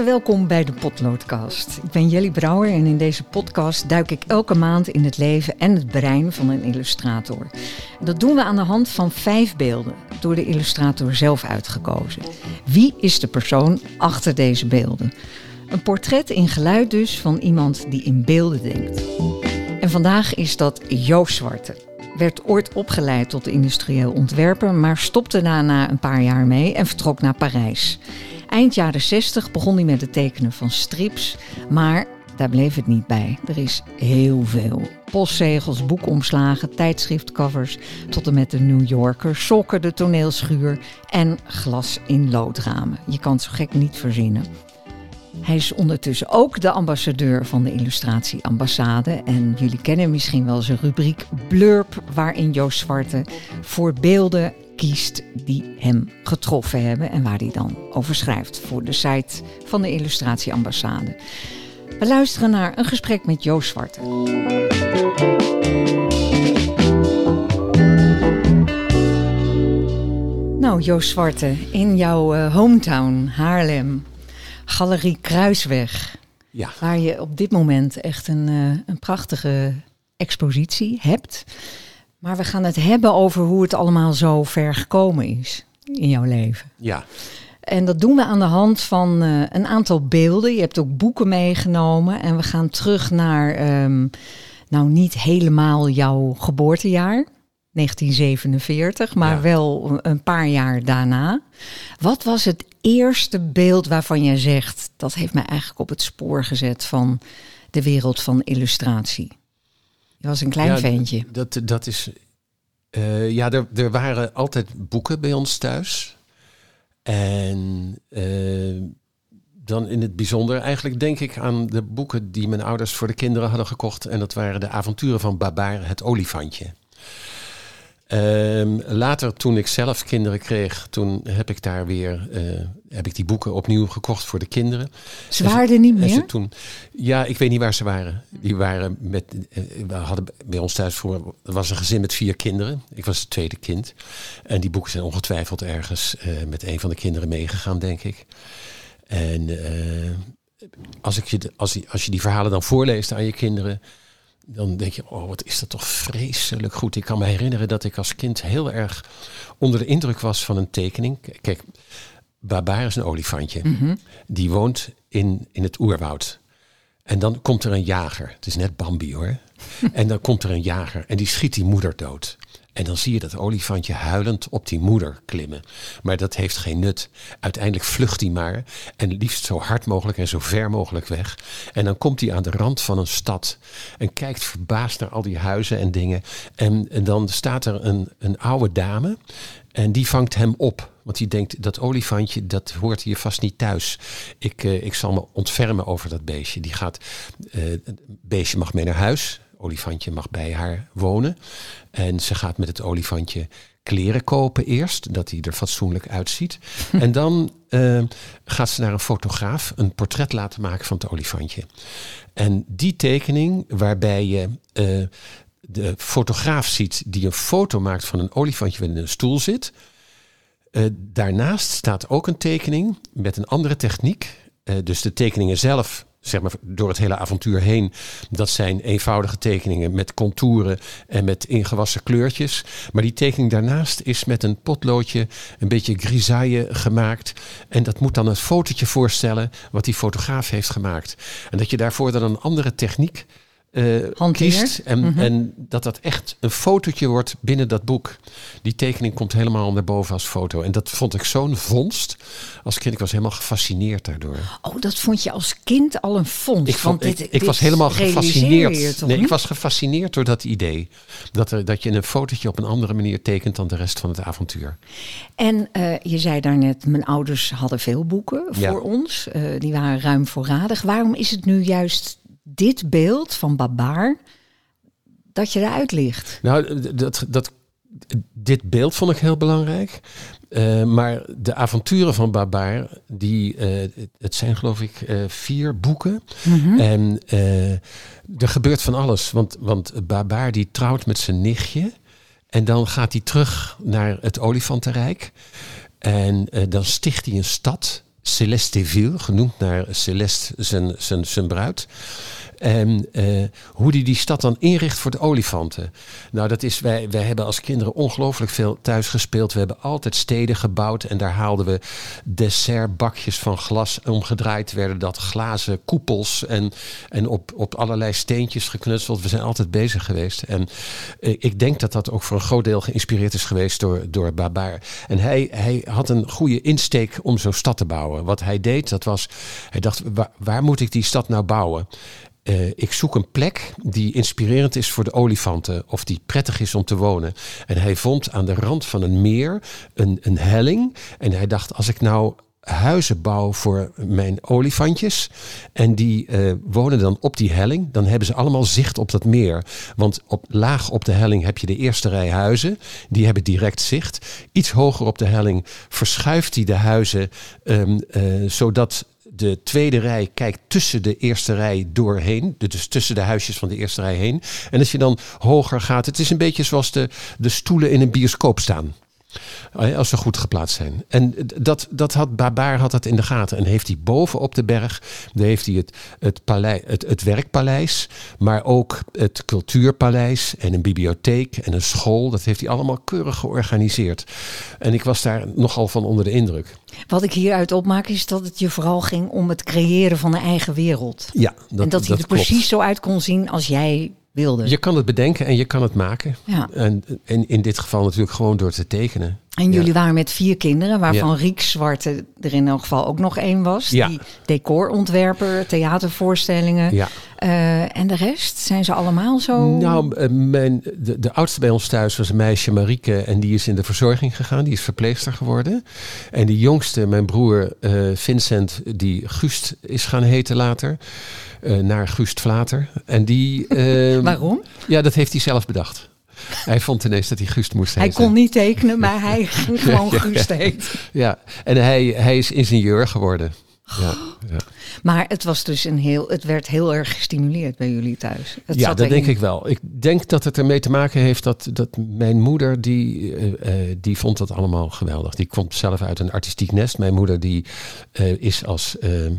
welkom bij de Potloodcast. Ik ben Jelly Brouwer en in deze podcast duik ik elke maand in het leven en het brein van een illustrator. Dat doen we aan de hand van vijf beelden, door de illustrator zelf uitgekozen. Wie is de persoon achter deze beelden? Een portret in geluid dus van iemand die in beelden denkt. En vandaag is dat Joost Zwarte. Werd ooit opgeleid tot industrieel ontwerper, maar stopte daarna een paar jaar mee en vertrok naar Parijs. Eind jaren 60 begon hij met het tekenen van strips, maar daar bleef het niet bij. Er is heel veel. Postzegels, boekomslagen, tijdschriftcovers, tot en met de New Yorker, sokken, de toneelschuur en glas in loodramen. Je kan zo gek niet verzinnen. Hij is ondertussen ook de ambassadeur van de Illustratie Ambassade. En jullie kennen misschien wel zijn rubriek Blurp, waarin Joost Zwarte voor beelden kiest die hem getroffen hebben en waar hij dan over schrijft voor de site van de Illustratie Ambassade. We luisteren naar een gesprek met Joost Zwarte. Nou, Joost Zwarte, in jouw uh, hometown Haarlem, Galerie Kruisweg. Ja. Waar je op dit moment echt een, uh, een prachtige expositie hebt. Maar we gaan het hebben over hoe het allemaal zo ver gekomen is in jouw leven. Ja. En dat doen we aan de hand van uh, een aantal beelden. Je hebt ook boeken meegenomen. En we gaan terug naar, um, nou niet helemaal jouw geboortejaar, 1947, maar Ja. wel een paar jaar daarna. Wat was het eerste beeld waarvan jij zegt, dat heeft mij eigenlijk op het spoor gezet van de wereld van illustratie? Je was een klein Ja, ventje. Dat, dat is. Eh, ja, er, er waren altijd boeken bij ons thuis. En eh, dan in het bijzonder, eigenlijk denk ik aan de boeken die mijn ouders voor de kinderen hadden gekocht. En dat waren de avonturen van Babar, het olifantje. Ehm, later, toen ik zelf kinderen kreeg, toen heb ik daar weer eh, heb ik die boeken opnieuw gekocht voor de kinderen. Ze waren er niet ze meer? toen, ja, ik weet niet waar ze waren. Die waren met, eh, we hadden bij ons thuis voor, was een gezin met vier kinderen. Ik was het tweede kind. En die boeken zijn ongetwijfeld ergens eh, met een van de kinderen meegegaan, denk ik. En als, ik je, als, die, als je die verhalen dan voorleest aan je kinderen, dan denk je, oh, wat is dat toch vreselijk goed. Ik kan me herinneren dat ik als kind heel erg onder de indruk was van een tekening. Kijk, Babar is een olifantje. Mhm. Die woont in, in het oerwoud. En dan komt er een jager. Het is net Bambi hoor. en dan komt er een jager en die schiet die moeder dood. En dan zie je dat olifantje huilend op die moeder klimmen. Maar dat heeft geen nut. Uiteindelijk vlucht hij maar. En liefst zo hard mogelijk en zo ver mogelijk weg. En dan komt hij aan de rand van een stad. En kijkt verbaasd naar al die huizen en dingen. En, dan staat er een, een oude dame. En die vangt hem op. Want die denkt, dat olifantje, dat hoort hier vast niet thuis. Ik, eh, ik zal me ontfermen over dat beestje. Die gaat, eh, het beestje mag mee naar huis. Olifantje mag bij haar wonen. En ze gaat met het olifantje kleren kopen eerst. Dat hij er fatsoenlijk uitziet. en dan eh, gaat ze naar een fotograaf een portret laten maken van het olifantje. En die tekening waarbij je... eh, de fotograaf ziet die een foto maakt van een olifantje wat in een stoel zit. Eh, daarnaast staat ook een tekening met een andere techniek. Eh, dus de tekeningen zelf, zeg maar door het hele avontuur heen, dat zijn eenvoudige tekeningen met contouren en met ingewassen kleurtjes. Maar die tekening daarnaast is met een potloodje een beetje grisaille gemaakt. En dat moet dan een fotootje voorstellen wat die fotograaf heeft gemaakt. En dat je daarvoor dan een andere techniek eh, Hanteert. kiest. En, en dat dat echt een fotootje wordt binnen dat boek. Die tekening komt helemaal naar boven als foto. En dat vond ik zo'n vondst. Als kind, ik was helemaal gefascineerd daardoor. Oh, dat vond je als kind al een fonds. Ik, vond, ik, ik dit was helemaal gefascineerd. je toch nee, ik was gefascineerd door dat idee. Dat, er, dat je een fotootje op een andere manier tekent dan de rest van het avontuur. En eh, je zei daarnet, mijn ouders hadden veel boeken Ja. voor ons. Eh, die waren ruim voorradig. Waarom is het nu juist dit beeld van Babar dat je eruit ligt? Nou, dat, dat dit beeld vond ik heel belangrijk. Uh, maar de avonturen van Babar, die, uh, het zijn geloof ik uh, vier boeken. Mm -hmm. En er gebeurt van alles. Want, want Babar die trouwt met zijn nichtje. En dan gaat hij terug naar het olifantenrijk. En dan sticht hij een stad, Celesteville, genoemd naar Celeste, zijn, zijn, zijn bruid. En uh, hoe die die stad dan inricht voor de olifanten. Nou, dat is, wij, wij hebben als kinderen ongelooflijk veel thuis gespeeld. We hebben altijd steden gebouwd en daar haalden we dessertbakjes van glas omgedraaid. Werden dat glazen koepels en, en op, op allerlei steentjes geknutseld. We zijn altijd bezig geweest. En uh, ik denk dat dat ook voor een groot deel geïnspireerd is geweest door, door Babar. En hij, hij had een goede insteek om zo'n stad te bouwen. Wat hij deed, dat was, hij dacht, waar moet ik die stad nou bouwen? Uh, ik zoek een plek die inspirerend is voor de olifanten of die prettig is om te wonen. En hij vond aan de rand van een meer een, een helling. En hij dacht, als ik nou huizen bouw voor mijn olifantjes. En die uh, wonen dan op die helling. Dan hebben ze allemaal zicht op dat meer. Want op, laag op de helling heb je de eerste rij huizen. Die hebben direct zicht. Iets hoger op de helling verschuift hij de huizen. Um, uh, zodat de tweede rij kijkt tussen de eerste rij doorheen. Dus tussen de huisjes van de eerste rij heen. En als je dan hoger gaat, het is een beetje zoals de, de stoelen in een bioscoop staan. Als ze goed geplaatst zijn. En dat, dat had Babar had dat in de gaten. En heeft hij boven op de berg, daar heeft hij het, het, paleis, het, het werkpaleis, maar ook het cultuurpaleis en een bibliotheek en een school. Dat heeft hij allemaal keurig georganiseerd. En ik was daar nogal van onder de indruk. Wat ik hieruit opmaak is dat het je vooral ging om het creëren van een eigen wereld. Ja, dat, en dat hij er precies zo uit kon zien als jij wilde. Je kan het bedenken en je kan het maken. Ja. En, en in dit geval natuurlijk gewoon door te tekenen. En jullie waren met vier kinderen, waarvan ja. Riek Zwarte er in elk geval ook nog één was. Ja. Die decorontwerper, theatervoorstellingen. Ja. Uh, en de rest, zijn ze allemaal zo? Nou, uh, mijn, de, de oudste bij ons thuis was een meisje, Marieke. En die is in de verzorging gegaan. Die is verpleegster geworden. En die jongste, mijn broer uh, Vincent, die Gust is gaan heten later. Naar Gust Vlater. En die... Waarom? Ja, dat heeft hij zelf bedacht. Hij vond ineens dat hij Gust moest heten. Hij kon niet tekenen, maar hij ging gewoon ja, Gust heten. Ja, en hij, hij is ingenieur geworden. Ja, ja. Maar het was dus een heel, het werd heel erg gestimuleerd bij jullie thuis. Het ja, dat denk ik wel. Ik denk dat het ermee te maken heeft dat, dat mijn moeder, die, uh, uh, die vond dat allemaal geweldig. Die komt zelf uit een artistiek nest. Mijn moeder die uh, is als ehm,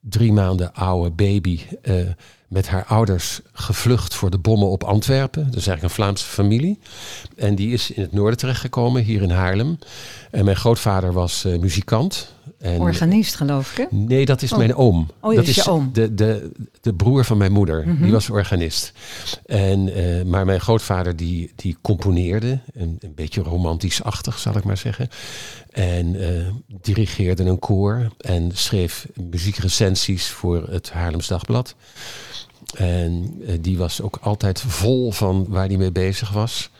drie maanden oude baby met haar ouders gevlucht voor de bommen op Antwerpen. Dat is eigenlijk een Vlaamse familie. En die is in het noorden terechtgekomen, hier in Haarlem. En mijn grootvader was uh, muzikant. En, Organist, geloof ik. Hè? Nee, dat is oh. mijn oom. Oh, dat is je oom. De, de, de broer van mijn moeder. Mm -hmm. Die was organist. En, uh, maar mijn grootvader die, die componeerde. Een, een beetje romantisch-achtig, zal ik maar zeggen. En uh, dirigeerde een koor. En schreef muziekrecensies voor het Haarlems Dagblad. En uh, die was ook altijd vol van waar hij mee bezig was.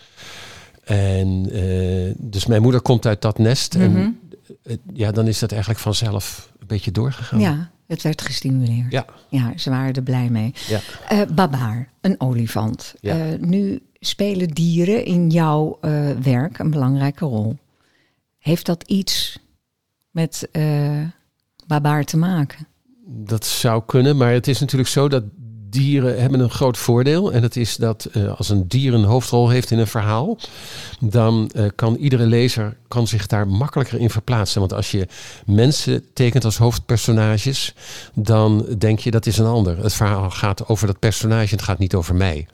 En uh, dus mijn moeder komt uit dat nest. Mm -hmm. En uh, ja, dan is dat eigenlijk vanzelf een beetje doorgegaan. Ja, het werd gestimuleerd. Ja. Ja, ze waren er blij mee. Ja. Babaar, een olifant. Ja. nu spelen dieren in jouw werk een belangrijke rol. Heeft dat iets met Babaar te maken? Dat zou kunnen, maar het is natuurlijk zo dat dieren hebben een groot voordeel. En dat is dat uh, als een dier een hoofdrol heeft in een verhaal, dan uh, kan iedere lezer kan zich daar makkelijker in verplaatsen. Want als je mensen tekent als hoofdpersonages, dan denk je dat is een ander. Het verhaal gaat over dat personage, het gaat niet over mij.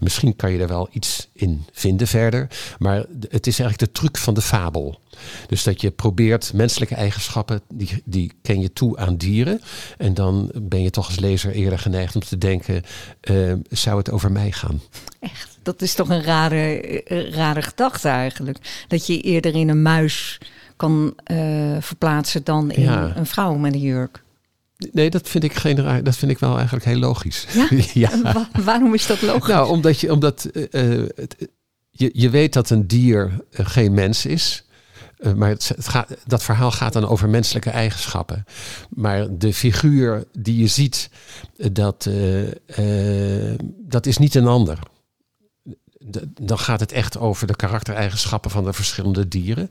Misschien kan je er wel iets in vinden verder, maar het is eigenlijk de truc van de fabel. Dus dat je probeert menselijke eigenschappen, die, die ken je toe aan dieren. En dan ben je toch als lezer eerder geneigd om te denken, uh, zou het over mij gaan? Echt, dat is toch een rare, rare gedachte eigenlijk. Dat je eerder in een muis kan uh, verplaatsen dan in ja. een vrouw met een jurk. Nee, dat vind ik geen. Dat vind ik wel eigenlijk heel logisch. Ja? ja. Wa waarom is dat logisch? Nou, omdat je, omdat, uh, het, je, je weet dat een dier geen mens is. Uh, maar het, het gaat, dat verhaal gaat dan over menselijke eigenschappen. Maar de figuur die je ziet, dat, uh, uh, dat is niet een ander. dan gaat het echt over de karaktereigenschappen van de verschillende dieren.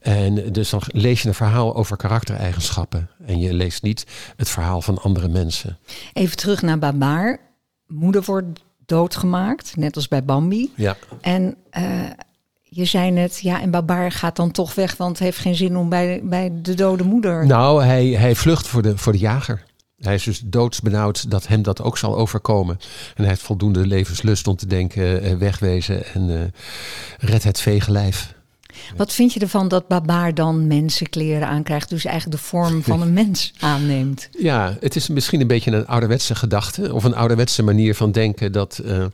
En dus dan lees je een verhaal over karaktereigenschappen. En je leest niet het verhaal van andere mensen. Even terug naar Babaar. Moeder wordt doodgemaakt, net als bij Bambi. Ja. En uh, je zei net, ja, en Babaar gaat dan toch weg, want heeft geen zin om bij, bij de dode moeder. Nou, hij, hij vlucht voor de, voor de jager. Hij is dus doodsbenauwd dat hem dat ook zal overkomen. En hij heeft voldoende levenslust om te denken, uh, wegwezen en uh, red het lijf. Wat vind je ervan dat Babaar dan mensenkleren aankrijgt, dus eigenlijk de vorm van een mens aanneemt? Ja, het is misschien een beetje een ouderwetse gedachte of een ouderwetse manier van denken dat uh,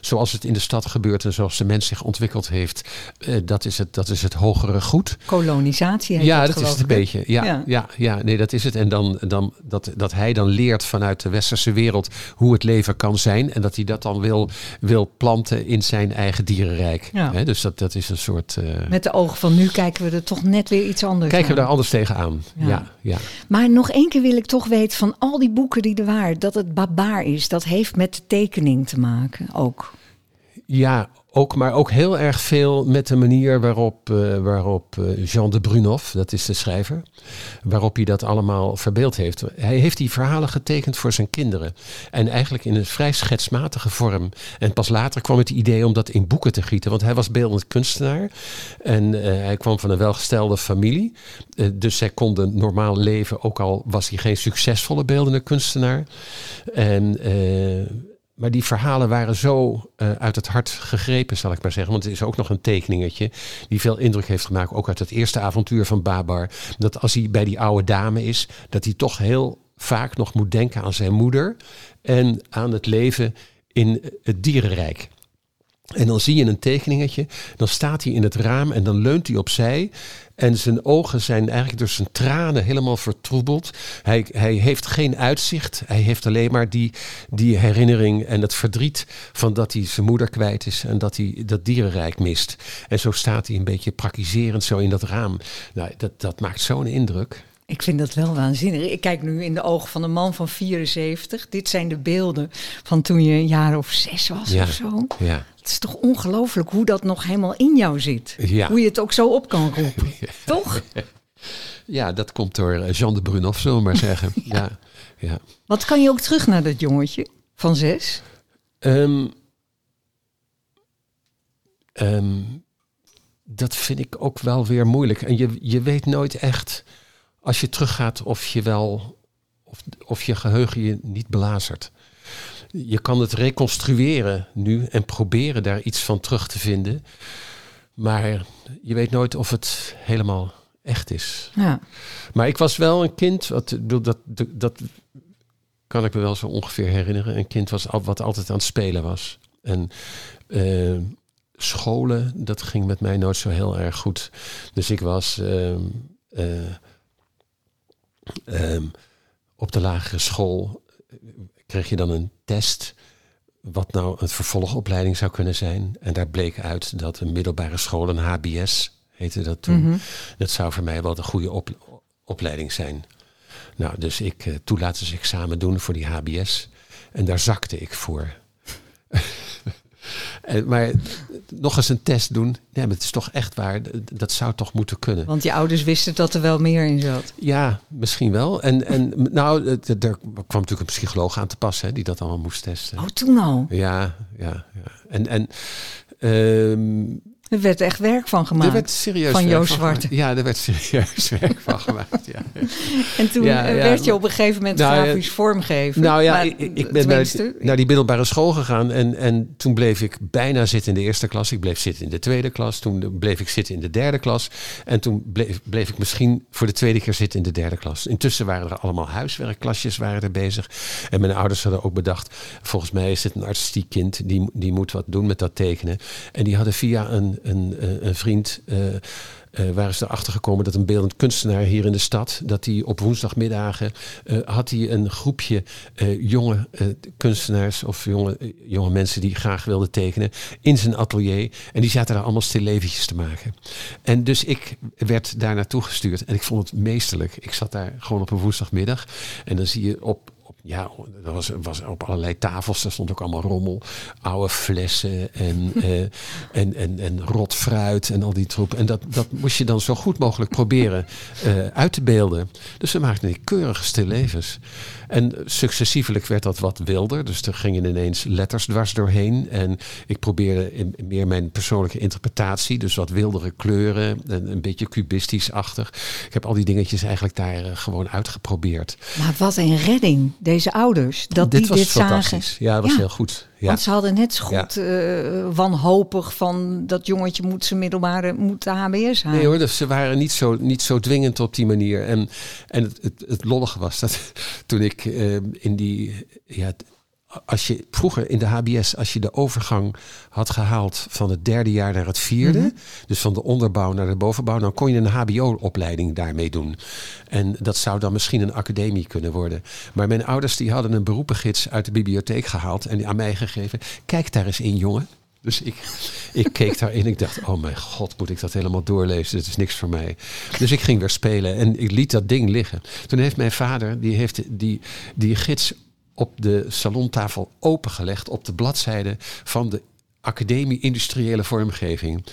zoals het in de stad gebeurt en zoals de mens zich ontwikkeld heeft, uh, dat, is het, dat is het hogere goed. Kolonisatie. Heet ja, dat, is het een beetje. Ja, ja, ja. Ja, nee, dat is het. En dan, dan dat, dat hij dan leert vanuit de westerse wereld hoe het leven kan zijn en dat hij dat dan wil, wil planten in zijn eigen dierenrijk. Ja. He, dus dat, dat is een soort. Uh, Met de ogen van nu kijken we er toch net weer iets anders Kijken we daar anders tegenaan. Ja. ja, ja. Maar nog één keer wil ik toch weten van al die boeken die er waren, dat het babaar is. Dat heeft met de tekening te maken ook. Ja, ook, maar ook heel erg veel met de manier waarop, uh, waarop uh, Jean de Brunhoff, dat is de schrijver, waarop hij dat allemaal verbeeld heeft. Hij heeft die verhalen getekend voor zijn kinderen. En eigenlijk in een vrij schetsmatige vorm. En pas later kwam het idee om dat in boeken te gieten. Want hij was beeldend kunstenaar. En uh, hij kwam van een welgestelde familie. dus zij konden normaal leven, ook al was hij geen succesvolle beeldende kunstenaar. En maar die verhalen waren zo uh, uit het hart gegrepen, zal ik maar zeggen. Want het is ook nog een tekeningetje die veel indruk heeft gemaakt. Ook uit het eerste avontuur van Babar. Dat als hij bij die oude dame is, dat hij toch heel vaak nog moet denken aan zijn moeder. En aan het leven in het dierenrijk. En dan zie je een tekeningetje, dan staat hij in het raam en dan leunt hij opzij. En zijn ogen zijn eigenlijk door zijn tranen helemaal vertroebeld. Hij, hij heeft geen uitzicht. Hij heeft alleen maar die, die herinnering en het verdriet van dat hij zijn moeder kwijt is en dat hij dat dierenrijk mist. En zo staat hij een beetje praktiserend zo in dat raam. Nou, dat, dat maakt zo'n indruk. Ik vind dat wel waanzinnig. Ik kijk nu in de ogen van een man van 74. Dit zijn de beelden van toen je een jaar of zes was ja, of zo. Ja. Het is toch ongelooflijk hoe dat nog helemaal in jou zit. Ja. Hoe je het ook zo op kan roepen. Toch? Ja, dat komt door eh, Jean de Brunhoff, zullen we maar zeggen. ja. Ja, Wat kan je ook terug naar dat jongetje van zes? Um, um, dat vind ik ook wel weer moeilijk. En je, je weet nooit echt als je teruggaat of je wel of, of je geheugen je niet belazert. Je kan het reconstrueren nu en proberen daar iets van terug te vinden. Maar je weet nooit of het helemaal echt is. Ja. Maar ik was wel een kind, wat, dat, dat, dat kan ik me wel zo ongeveer herinneren. Een kind was, wat altijd aan het spelen was. En uh, scholen, dat ging met mij nooit zo heel erg goed. Dus ik was. Uh, uh, Um, op de lagere school kreeg je dan een test wat nou een vervolgopleiding zou kunnen zijn. En daar bleek uit dat een middelbare school, een HBS heette dat toen, mm -hmm. dat zou voor mij wel een goede op, opleiding zijn. Nou, dus ik uh, toelatingsexamen doen voor die HBS. En daar zakte ik voor. En, maar nog eens een test doen. Nee, maar het is toch echt waar. Dat zou toch moeten kunnen. Want je ouders wisten dat er wel meer in zat. Ja, misschien wel. En, en nou, er kwam natuurlijk een psycholoog aan te passen hè, die dat allemaal moest testen. Oh, toen al? Ja, ja. ja. En, en um, er werd echt werk van gemaakt. Er werd serieus van Joost Zwarte. Ja, er werd serieus werk van gemaakt. Ja. En toen ja, ja, werd je op een gegeven moment nou, grafisch vormgeven. Nou ja, ik, ik, ben naar, naar, die middelbare school gegaan. En, en toen bleef ik bijna zitten in de eerste klas. Ik bleef zitten in de tweede klas. Toen bleef ik zitten in de derde klas. En toen bleef, bleef ik misschien voor de tweede keer zitten in de derde klas. Intussen waren er allemaal huiswerkklasjes waren er bezig. En mijn ouders hadden ook bedacht... volgens mij is het een artistiek kind. Die, die moet wat doen met dat tekenen. En die hadden via een een, een vriend. Uh, uh, waren ze erachter gekomen dat een beeldend kunstenaar hier in de stad, dat hij op woensdagmiddagen uh, had hij een groepje jonge kunstenaars of jonge, jonge mensen die graag wilden tekenen in zijn atelier. En die zaten daar allemaal stilleventjes te maken. En dus ik werd daar naartoe gestuurd en ik vond het meesterlijk. Ik zat daar gewoon op een woensdagmiddag en dan zie je op ja, er was, was op allerlei tafels, daar stond ook allemaal rommel. Oude flessen en, uh, en, en, en rot fruit en al die troep. En dat, dat moest je dan zo goed mogelijk proberen uh, uit te beelden. Dus we maakten die keurige stillevens. En successievelijk werd dat wat wilder. Dus er gingen ineens letters dwars doorheen. En ik probeerde meer mijn persoonlijke interpretatie. Dus wat wildere kleuren. En een beetje cubistisch-achtig. Ik heb al die dingetjes eigenlijk daar uh, gewoon uitgeprobeerd. Maar wat een redding, deze ouders. Dat dit die was dit fantastisch. zagen. Ja, dat was Ja. heel goed. Ja. Want ze hadden net zo goed eh, wanhopig van dat jongetje moet zijn middelbare moet de HBS halen. Nee hoor, dus ze waren niet zo, niet zo dwingend op die manier. En, en het, het, het lollige was dat toen ik eh, in die... Ja, als je vroeger in de HBS, als je de overgang had gehaald van het derde jaar naar het vierde, Mhm. dus van de onderbouw naar de bovenbouw, dan kon je een HBO-opleiding daarmee doen. En dat zou dan misschien een academie kunnen worden. Maar mijn ouders die hadden een beroepengids uit de bibliotheek gehaald en die aan mij gegeven. Kijk daar eens in, jongen. Dus ik, ik keek daarin. Ik dacht, oh mijn god, moet ik dat helemaal doorlezen? Dit is niks voor mij. Dus ik ging weer spelen en ik liet dat ding liggen. Toen heeft mijn vader, die heeft die, die gids op de salontafel opengelegd op de bladzijde van de Academie Industriële Vormgeving.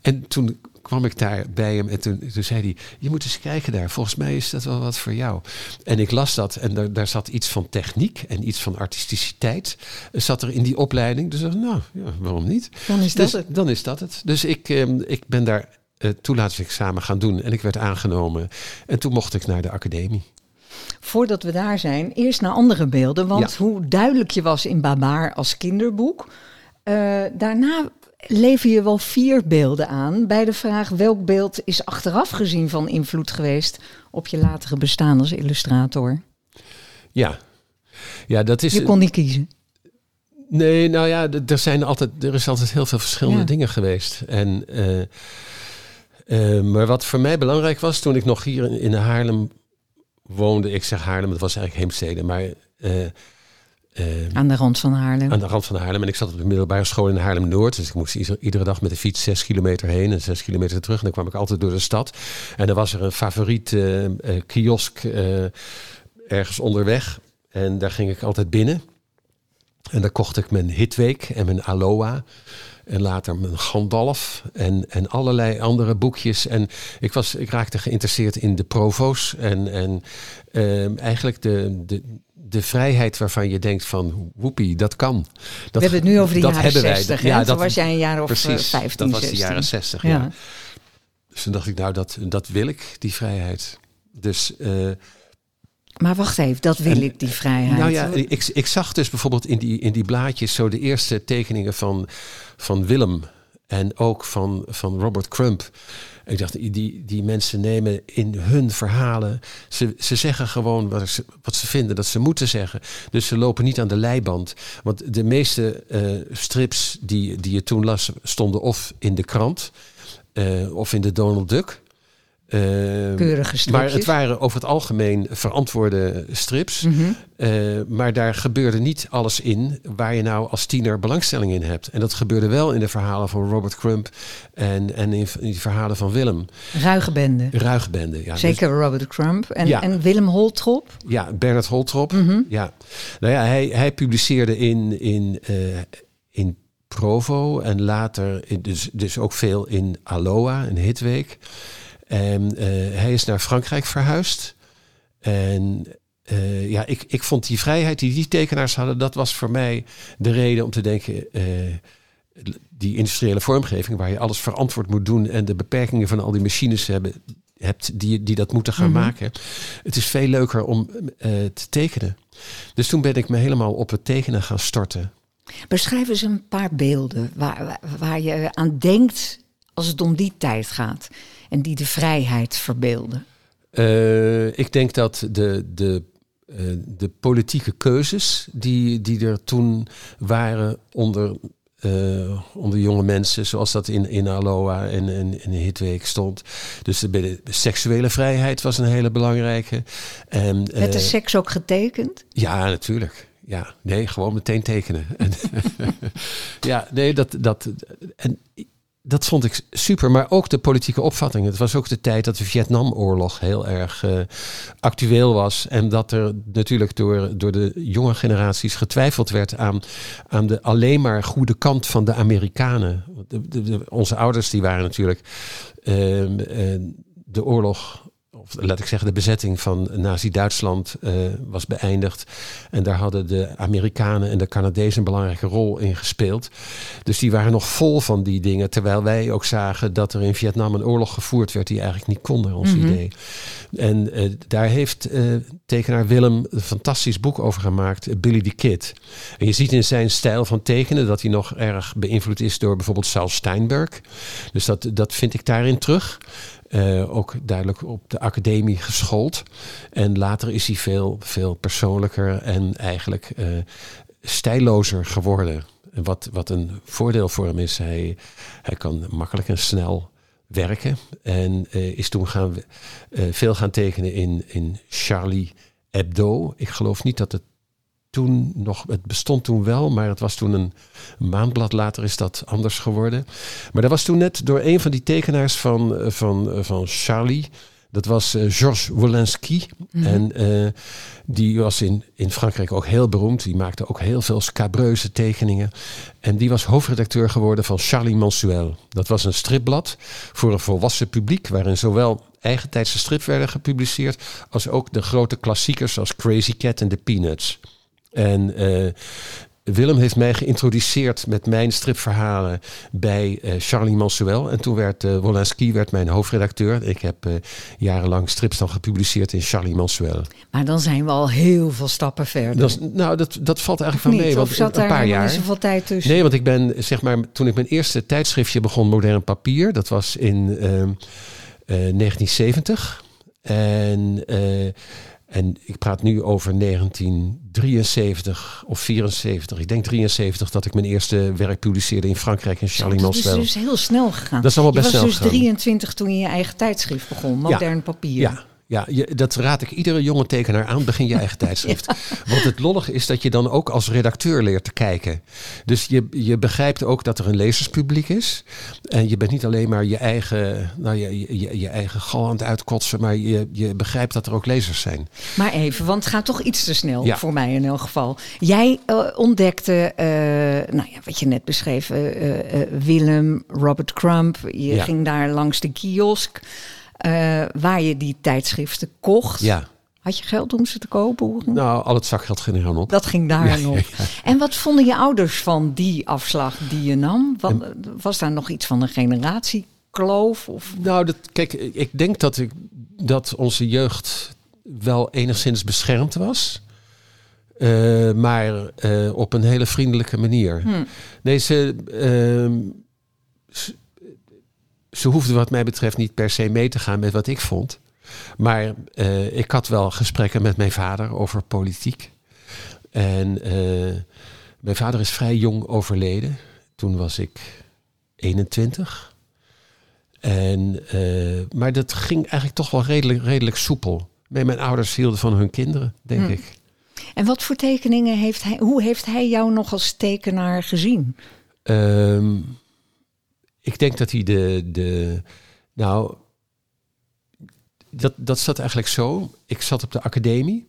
En toen kwam ik daar bij hem en toen, toen zei hij, je moet eens kijken daar, volgens mij is dat wel wat voor jou. En ik las dat en daar, daar zat iets van techniek en iets van artisticiteit, eh, zat er in die opleiding. Dus ik dacht, nou, ja, waarom niet? Dan is dat Dus het. dan is dat het. Dus ik, ehm, ik ben daar eh toelatingsexamen gaan doen en ik werd aangenomen. En toen mocht ik naar de academie. Voordat we daar zijn, eerst naar andere beelden. Want Ja. hoe duidelijk je was in Babaar als kinderboek. eh, daarna lever je wel vier beelden aan. Bij de vraag welk beeld is achteraf gezien van invloed geweest op je latere bestaan als illustrator. Ja. Ja, dat is. Je kon niet kiezen. Nee, nou ja, er, zijn altijd, er is altijd heel veel verschillende Ja. dingen geweest. En, eh, eh, maar wat voor mij belangrijk was toen ik nog hier in, in Haarlem woonde. Ik zeg Haarlem, het was eigenlijk Heemstede, maar eh, eh, Aan de rand van Haarlem. aan de rand van Haarlem. En ik zat op de middelbare school in Haarlem-Noord. Dus ik moest ieder- iedere dag met de fiets zes kilometer heen en zes kilometer terug. En dan kwam ik altijd door de stad. En dan was er een favoriet eh, kiosk ergens onderweg. En daar ging ik altijd binnen. En daar kocht ik mijn Hitweek en mijn Aloha. En later mijn Gandalf en, en allerlei andere boekjes. En ik, was, ik raakte geïnteresseerd in de provo's. En, en ehm, eigenlijk de, de, de vrijheid waarvan je denkt van... woepie, dat kan. Dat, we hebben het nu over de dat jaren hebben wij. 60. Ja, dat was jij een jaar of precies, eh, 15, dat was 16. de jaren 60, ja. Ja. Dus toen dacht ik, nou, dat, dat wil ik, die vrijheid. Dus... eh, Maar wacht even, dat wil En- ik, die vrijheid. Nou ja, ik, ik zag dus bijvoorbeeld in die, in die blaadjes zo de eerste tekeningen van, van Willem en ook van, van Robert Crump. Ik dacht, die, die mensen nemen in hun verhalen, ze, ze zeggen gewoon wat ze, wat ze vinden dat ze moeten zeggen. Dus ze lopen niet aan de leiband. Want de meeste eh, strips die, die je toen las, stonden of in de krant eh, of in de Donald Duck. Eh, Keurige stripjes. maar het waren over het algemeen verantwoorde strips. Mhm. Eh, maar daar gebeurde niet alles in waar je nou als tiener belangstelling in hebt. En dat gebeurde wel in de verhalen van Robert Crump en, en in, in die verhalen van Willem. Ruige bende. Ruigbende. Ja, Zeker Robert Crump. En, Ja. en Willem Holtrop. Dus, ja, Bernard Holtrop. Mhm. Ja. Nou ja, hij, hij publiceerde in, in, eh, in Provo en later in, dus, dus ook veel in Aloha, in Hitweek. En eh, hij is naar Frankrijk verhuisd. En eh, ja, ik, ik vond die vrijheid die die tekenaars hadden, dat was voor mij de reden om te denken. eh, die industriële vormgeving, waar je alles verantwoord moet doen en de beperkingen van al die machines hebben, hebt die, die dat moeten gaan Mhm. maken. Het is veel leuker om te tekenen. Dus toen ben ik me helemaal op het tekenen gaan storten. Beschrijf eens een paar beelden waar, waar je aan denkt als het om die tijd gaat. En die de vrijheid verbeelden. Eh, ik denk dat de, de, eh, de politieke keuzes die, die er toen waren onder, eh, onder jonge mensen, zoals dat in, in Aloha en in, in Hitweek stond. Dus de, de seksuele vrijheid was een hele belangrijke. En, Werd de seks ook getekend? ja, natuurlijk. Ja, nee, gewoon meteen tekenen. En ja, nee, dat, dat. En dat vond ik super. Maar ook de politieke opvatting. Het was ook de tijd dat de Vietnamoorlog heel erg uh, actueel was. En dat er natuurlijk door, door de jonge generaties getwijfeld werd aan, aan de alleen maar goede kant van de Amerikanen. De, onze ouders die waren natuurlijk uh, de oorlog of laat ik zeggen, de bezetting van Nazi-Duitsland uh, was beëindigd. En daar hadden de Amerikanen en de Canadezen een belangrijke rol in gespeeld. Dus die waren nog vol van die dingen. Terwijl wij ook zagen dat er in Vietnam een oorlog gevoerd werd die eigenlijk niet kon, naar ons mm -hmm. idee. En uh, daar heeft uh, tekenaar Willem een fantastisch boek over gemaakt, Billy the Kid. En je ziet in zijn stijl van tekenen dat hij nog erg beïnvloed is door bijvoorbeeld Saul Steinberg. Dus dat, dat vind ik daarin terug. Uh, ook duidelijk op de academie geschoold. En later is hij veel, veel persoonlijker en eigenlijk uh, stijlozer geworden. En wat, wat een voordeel voor hem is, hij, hij kan makkelijk en snel werken. En uh, is toen gaan, veel gaan tekenen in, in Charlie Hebdo. Ik geloof niet dat het toen nog, het bestond toen wel, maar het was toen een maandblad. Later is dat anders geworden. Maar dat was toen net door een van die tekenaars van, eh, van, eh, van Charlie. Dat was uh, Georges Wolinski. Mm -hmm. En uh, die was in, in Frankrijk ook heel beroemd. Die maakte ook heel veel scabreuze tekeningen. En die was hoofdredacteur geworden van Charlie Mensuel. Dat was een stripblad voor een volwassen publiek. Waarin zowel eigentijdse strips werden gepubliceerd. als ook de grote klassiekers zoals Crazy Cat en The Peanuts. En uh, Willem heeft mij geïntroduceerd met mijn stripverhalen bij uh, Charlie Mansuel. En toen werd uh, Wolanski werd mijn hoofdredacteur. Ik heb uh, jarenlang strips dan gepubliceerd in Charlie Mansuel. Maar dan zijn we al heel veel stappen verder. Dat nou, dat, dat valt eigenlijk van mee. Want zat een, een paar jaar. zoveel tijd tussen? Nee, want ik ben, zeg maar, toen ik mijn eerste tijdschriftje begon, Modern Papier. Dat was in 1970. En en ik praat nu over 1973 of 74. Ik denk 73 dat ik mijn eerste werk publiceerde in Frankrijk in Charlie Dat is dus heel snel gegaan. Dat is allemaal best je was snel dus 23 toen je je eigen tijdschrift begon, Modern ja, Papier. Ja, ja, je, dat raad ik iedere jonge tekenaar aan. Begin je eigen tijdschrift. ja. Want het lollige is dat je dan ook als redacteur leert te kijken. Dus je, je begrijpt ook dat er een lezerspubliek is. En je bent niet alleen maar je eigen, nou, je, je, je eigen gal aan het uitkotsen. Maar je, je begrijpt dat er ook lezers zijn. Maar even, want het gaat toch iets te snel ja. voor mij in elk geval. Jij uh, ontdekte, uh, nou ja, wat je net beschreef, uh, Willem, Robert Crump. Je ja. ging daar langs de kiosk. Uh, waar je die tijdschriften kocht. Ja. Had je geld om ze te kopen? Nou, al het zakgeld ging er aan op. Dat ging daar ja, op. Ja, ja. En wat vonden je ouders van die afslag die je nam? Wat, was daar nog iets van een generatiekloof? Of? Nou, dat, kijk, ik denk dat, ik, dat onze jeugd wel enigszins beschermd was. Uh, maar uh, op een hele vriendelijke manier. Hm. Nee, ze, uh, ze hoefde wat mij betreft niet per se mee te gaan met wat ik vond. Maar uh, ik had wel gesprekken met mijn vader over politiek. En uh, mijn vader is vrij jong overleden. Toen was ik 21. En, uh, maar dat ging eigenlijk toch wel redelijk, redelijk soepel. Mijn ouders hielden van hun kinderen, denk hm. ik. En wat voor tekeningen heeft hij, hoe heeft hij jou nog als tekenaar gezien? Um, ik denk dat hij de, de nou, dat, dat zat eigenlijk zo. Ik zat op de academie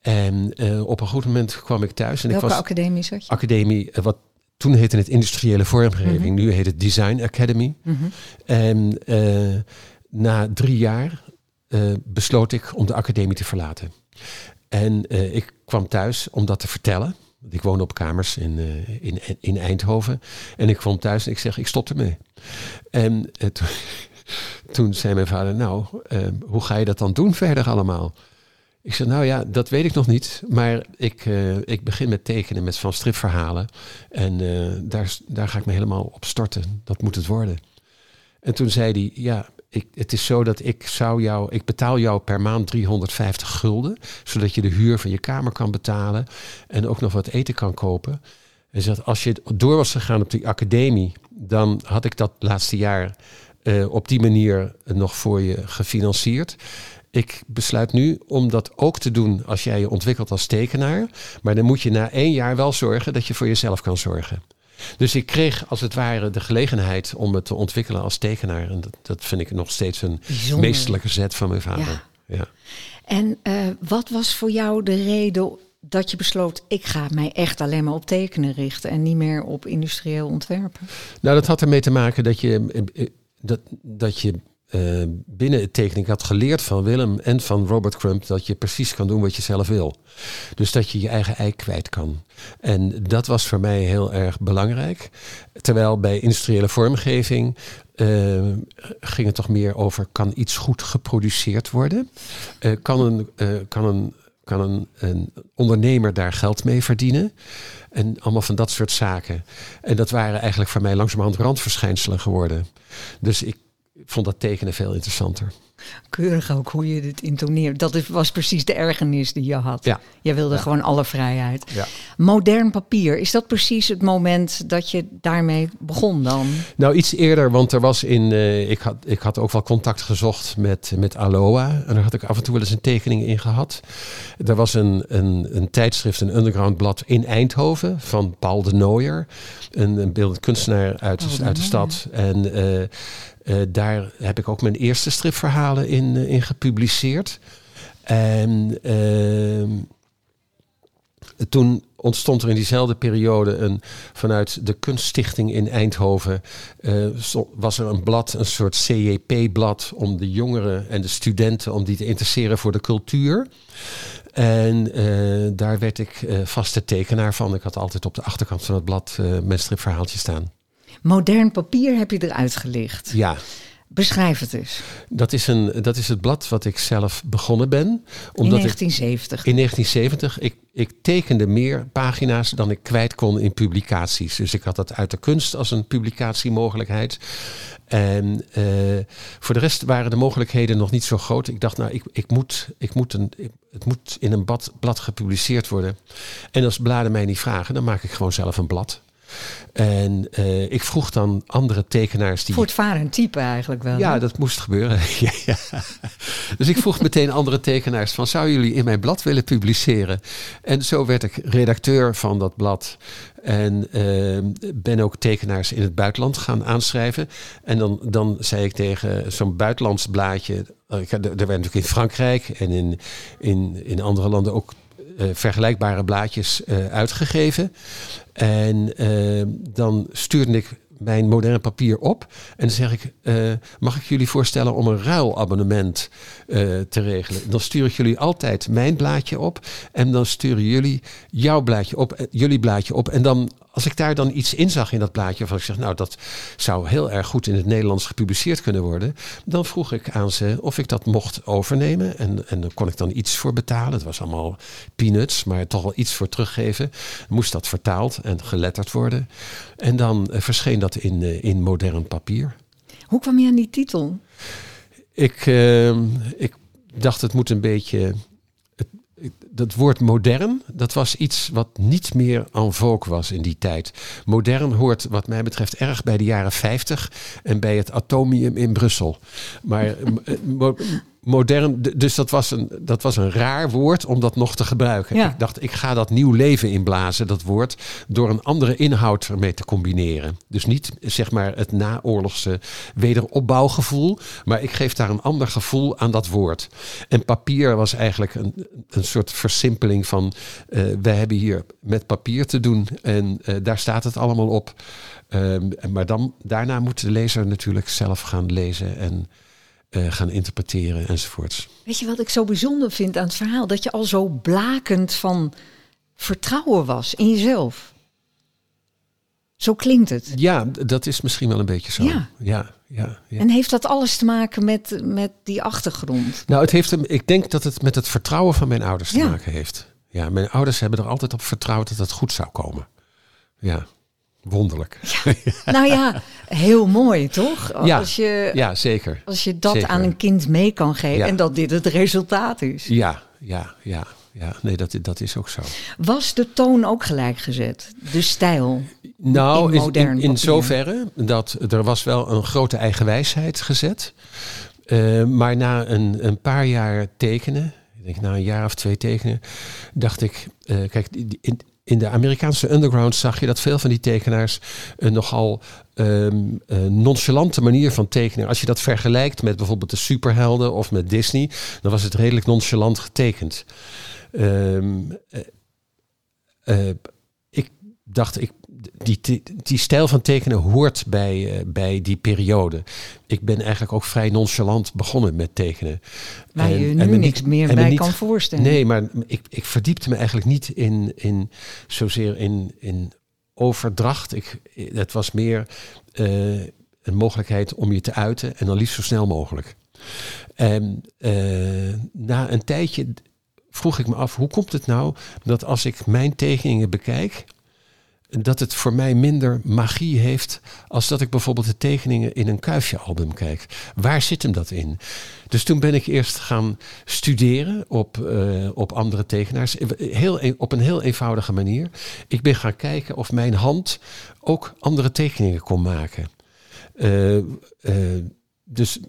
en uh, op een goed moment kwam ik thuis. En Welke ik was, academie zat je? Academie, uh, wat toen heette het industriële vormgeving, mm -hmm. nu heet het Design Academy. Mm -hmm. En uh, na drie jaar besloot ik om de academie te verlaten. En ik kwam thuis om dat te vertellen. Ik woonde op kamers in, uh, in, in Eindhoven. En ik kwam thuis en ik zeg, ik stop ermee. En uh, toen, zei mijn vader, nou, uh, hoe ga je dat dan doen verder allemaal? Ik zei, nou ja, dat weet ik nog niet. Maar ik, ik begin met tekenen met van stripverhalen. En daar, daar ga ik me helemaal op storten. Dat moet het worden. En toen zei hij, ja, ik, het is zo dat ik zou jou, ik betaal jou per maand 350 gulden, zodat je de huur van je kamer kan betalen en ook nog wat eten kan kopen. En zegt, als je door was gegaan op die academie, dan had ik dat laatste jaar uh, op die manier nog voor je gefinancierd. Ik besluit nu om dat ook te doen als jij je ontwikkelt als tekenaar. Maar dan moet je na één jaar wel zorgen dat je voor jezelf kan zorgen. Dus ik kreeg als het ware de gelegenheid om het te ontwikkelen als tekenaar. En dat, dat vind ik nog steeds een Bijzonder. meesterlijke zet van mijn vader. Ja. En eh, wat was voor jou de reden dat je besloot, ik ga mij echt alleen maar op tekenen richten en niet meer op industrieel ontwerpen? Nou, dat had ermee te maken dat je, eh, eh, dat, dat je eh, binnen het tekenen, ik had geleerd van Willem en van Robert Crump dat je precies kan doen wat je zelf wil. Dus dat je je eigen ei kwijt kan. En dat was voor mij heel erg belangrijk. Terwijl bij industriële vormgeving eh, ging het toch meer over, kan iets goed geproduceerd worden? Eh, kan een, kan een kan een, een ondernemer daar geld mee verdienen? En allemaal van dat soort zaken. En dat waren eigenlijk voor mij langzamerhand randverschijnselen geworden. Dus ik vond dat tekenen veel interessanter. Keurig ook hoe je dit intoneert. Dat was precies de ergernis die je had. Ja. Je wilde Ja. gewoon alle vrijheid. Ja. Modern papier, is dat precies het moment dat je daarmee begon dan? Nou, iets eerder, want er was in. eh, ik, had, ik had ook wel contact gezocht met, met Aloha. En daar had ik af en toe wel eens een tekening in gehad. Er was een, een, een tijdschrift, een underground blad in Eindhoven van Paul de Nooier. Een, een beeldend kunstenaar uit, uit de stad. En eh, eh, daar heb ik ook mijn eerste in, eh, in gepubliceerd. En ehm, toen ontstond er in diezelfde periode een, vanuit de kunststichting in Eindhoven eh, was er een blad, een soort CJP-blad om de jongeren en de studenten om die te interesseren voor de cultuur. En eh, daar werd ik vaste tekenaar van. Ik had altijd op de achterkant van het blad mijn stripverhaaltje staan. Modern papier heb je eruit gelicht. Ja, Beschrijf het eens. dat is, een, dat is het blad wat ik zelf begonnen ben. In Omdat ik 1970. In 1970, ik, ik tekende meer pagina's dan ik kwijt kon in publicaties. Dus ik had dat uit de kunst als een publicatiemogelijkheid. En eh, voor de rest waren de mogelijkheden nog niet zo groot. Ik dacht, nou, ik, ik moet, ik moet een, ik- het moet in een blad, blad gepubliceerd worden. En als bladen mij niet vragen, dan maak ik gewoon zelf een blad. En eh, ik vroeg dan andere tekenaars die... Voortvarend type eigenlijk wel. Ja, hè? dat moest gebeuren. Ja, ja. Dus ik vroeg meteen andere tekenaars van, zou jullie in mijn blad willen publiceren? En zo werd ik redacteur van dat blad. En eh, ben ook tekenaars in het buitenland gaan aanschrijven. En dan, dan zei ik tegen zo'n buitenlands blaadje... eh, Er werd natuurlijk in Frankrijk en in, in, in andere landen ook eh, vergelijkbare blaadjes eh, uitgegeven. En eh, dan stuurde ik mijn moderne papier op. En dan zeg ik, eh, mag ik jullie voorstellen om een ruilabonnement eh, te regelen? Dan stuur ik jullie altijd mijn blaadje op. En dan sturen jullie jouw blaadje op, eh, jullie blaadje op. En dan, als ik daar dan iets in zag in dat blaadje, van ik zeg, nou, dat zou heel erg goed in het Nederlands gepubliceerd kunnen worden. Dan vroeg ik aan ze of ik dat mocht overnemen. En, en dan kon ik dan iets voor betalen. Het was allemaal peanuts, maar toch wel iets voor teruggeven. Moest dat vertaald en geletterd worden. En dan eh, verscheen dat in, eh, in modern papier. Hoe kwam je aan die titel? Ik, eh, ik dacht, het moet een beetje. Dat woord modern, dat was iets wat niet meer en vogue was in die tijd. Modern hoort, wat mij betreft, erg bij de jaren 50 en bij het Atomium in Brussel. Maar eh, modern, dus dat was, een, dat was een raar woord om dat nog te gebruiken. Ja. Ik dacht, ik ga dat nieuw leven inblazen, dat woord, door een andere inhoud ermee te combineren. Dus niet zeg maar het naoorlogse wederopbouwgevoel, maar ik geef daar een ander gevoel aan dat woord. En papier was eigenlijk een, een soort versimpeling van, eh wij hebben hier met papier te doen en eh, daar staat het allemaal op. Ehm, maar dan, daarna moet de lezer natuurlijk zelf gaan lezen en eh, gaan interpreteren enzovoorts. Weet je wat ik zo bijzonder vind aan het verhaal? Dat je al zo blakend van vertrouwen was in jezelf. Zo klinkt het. Ja, dat is misschien wel een beetje zo. Ja. ja, ja, ja. En heeft dat alles te maken met, met die achtergrond? Nou, het heeft ik denk dat het met het vertrouwen van mijn ouders te Ja. maken heeft. Ja, mijn ouders hebben er altijd op vertrouwd dat het goed zou komen. Ja, wonderlijk. Nou ja, heel mooi toch? Ja. Als je, Ja, zeker. als je dat Zeker. aan een kind mee kan geven Ja. en dat dit het resultaat is. Ja, ja, ja, ja. Nee, dat, dat is ook zo. Was de toon ook gelijk gezet? De stijl? Nou, in in, modern in, in zoverre dat er was wel een grote eigenwijsheid gezet. Eh, maar na een, een paar jaar tekenen, ik denk na een jaar of twee tekenen, dacht ik, eh, kijk, die- die- in, de Amerikaanse underground zag je dat veel van die tekenaars een nogal um, nonchalante manier van tekenen. Als je dat vergelijkt met bijvoorbeeld de superhelden of met Disney, dan was het redelijk nonchalant getekend. Ehm, eh, ik dacht, ik, die, die, stijl van tekenen hoort bij, uh, bij die periode. Ik ben eigenlijk ook vrij nonchalant begonnen met tekenen. Waar en, je nu niks meer bij kan voorstellen. Nee, maar ik, ik verdiepte me eigenlijk niet in, in zozeer in, in overdracht. Ik, het was meer uh, een mogelijkheid om je te uiten en dan liefst zo snel mogelijk. En uh, na een tijdje vroeg ik me af, hoe komt het nou dat als ik mijn tekeningen bekijk, dat het voor mij minder magie heeft als dat ik bijvoorbeeld de tekeningen in een kuifje-album kijk. Waar zit hem dat in? Dus toen ben ik eerst gaan studeren op, uh, op andere tekenaars. Heel, e-, op een heel eenvoudige manier. Ik ben gaan kijken of mijn hand ook andere tekeningen kon maken. Uh, dus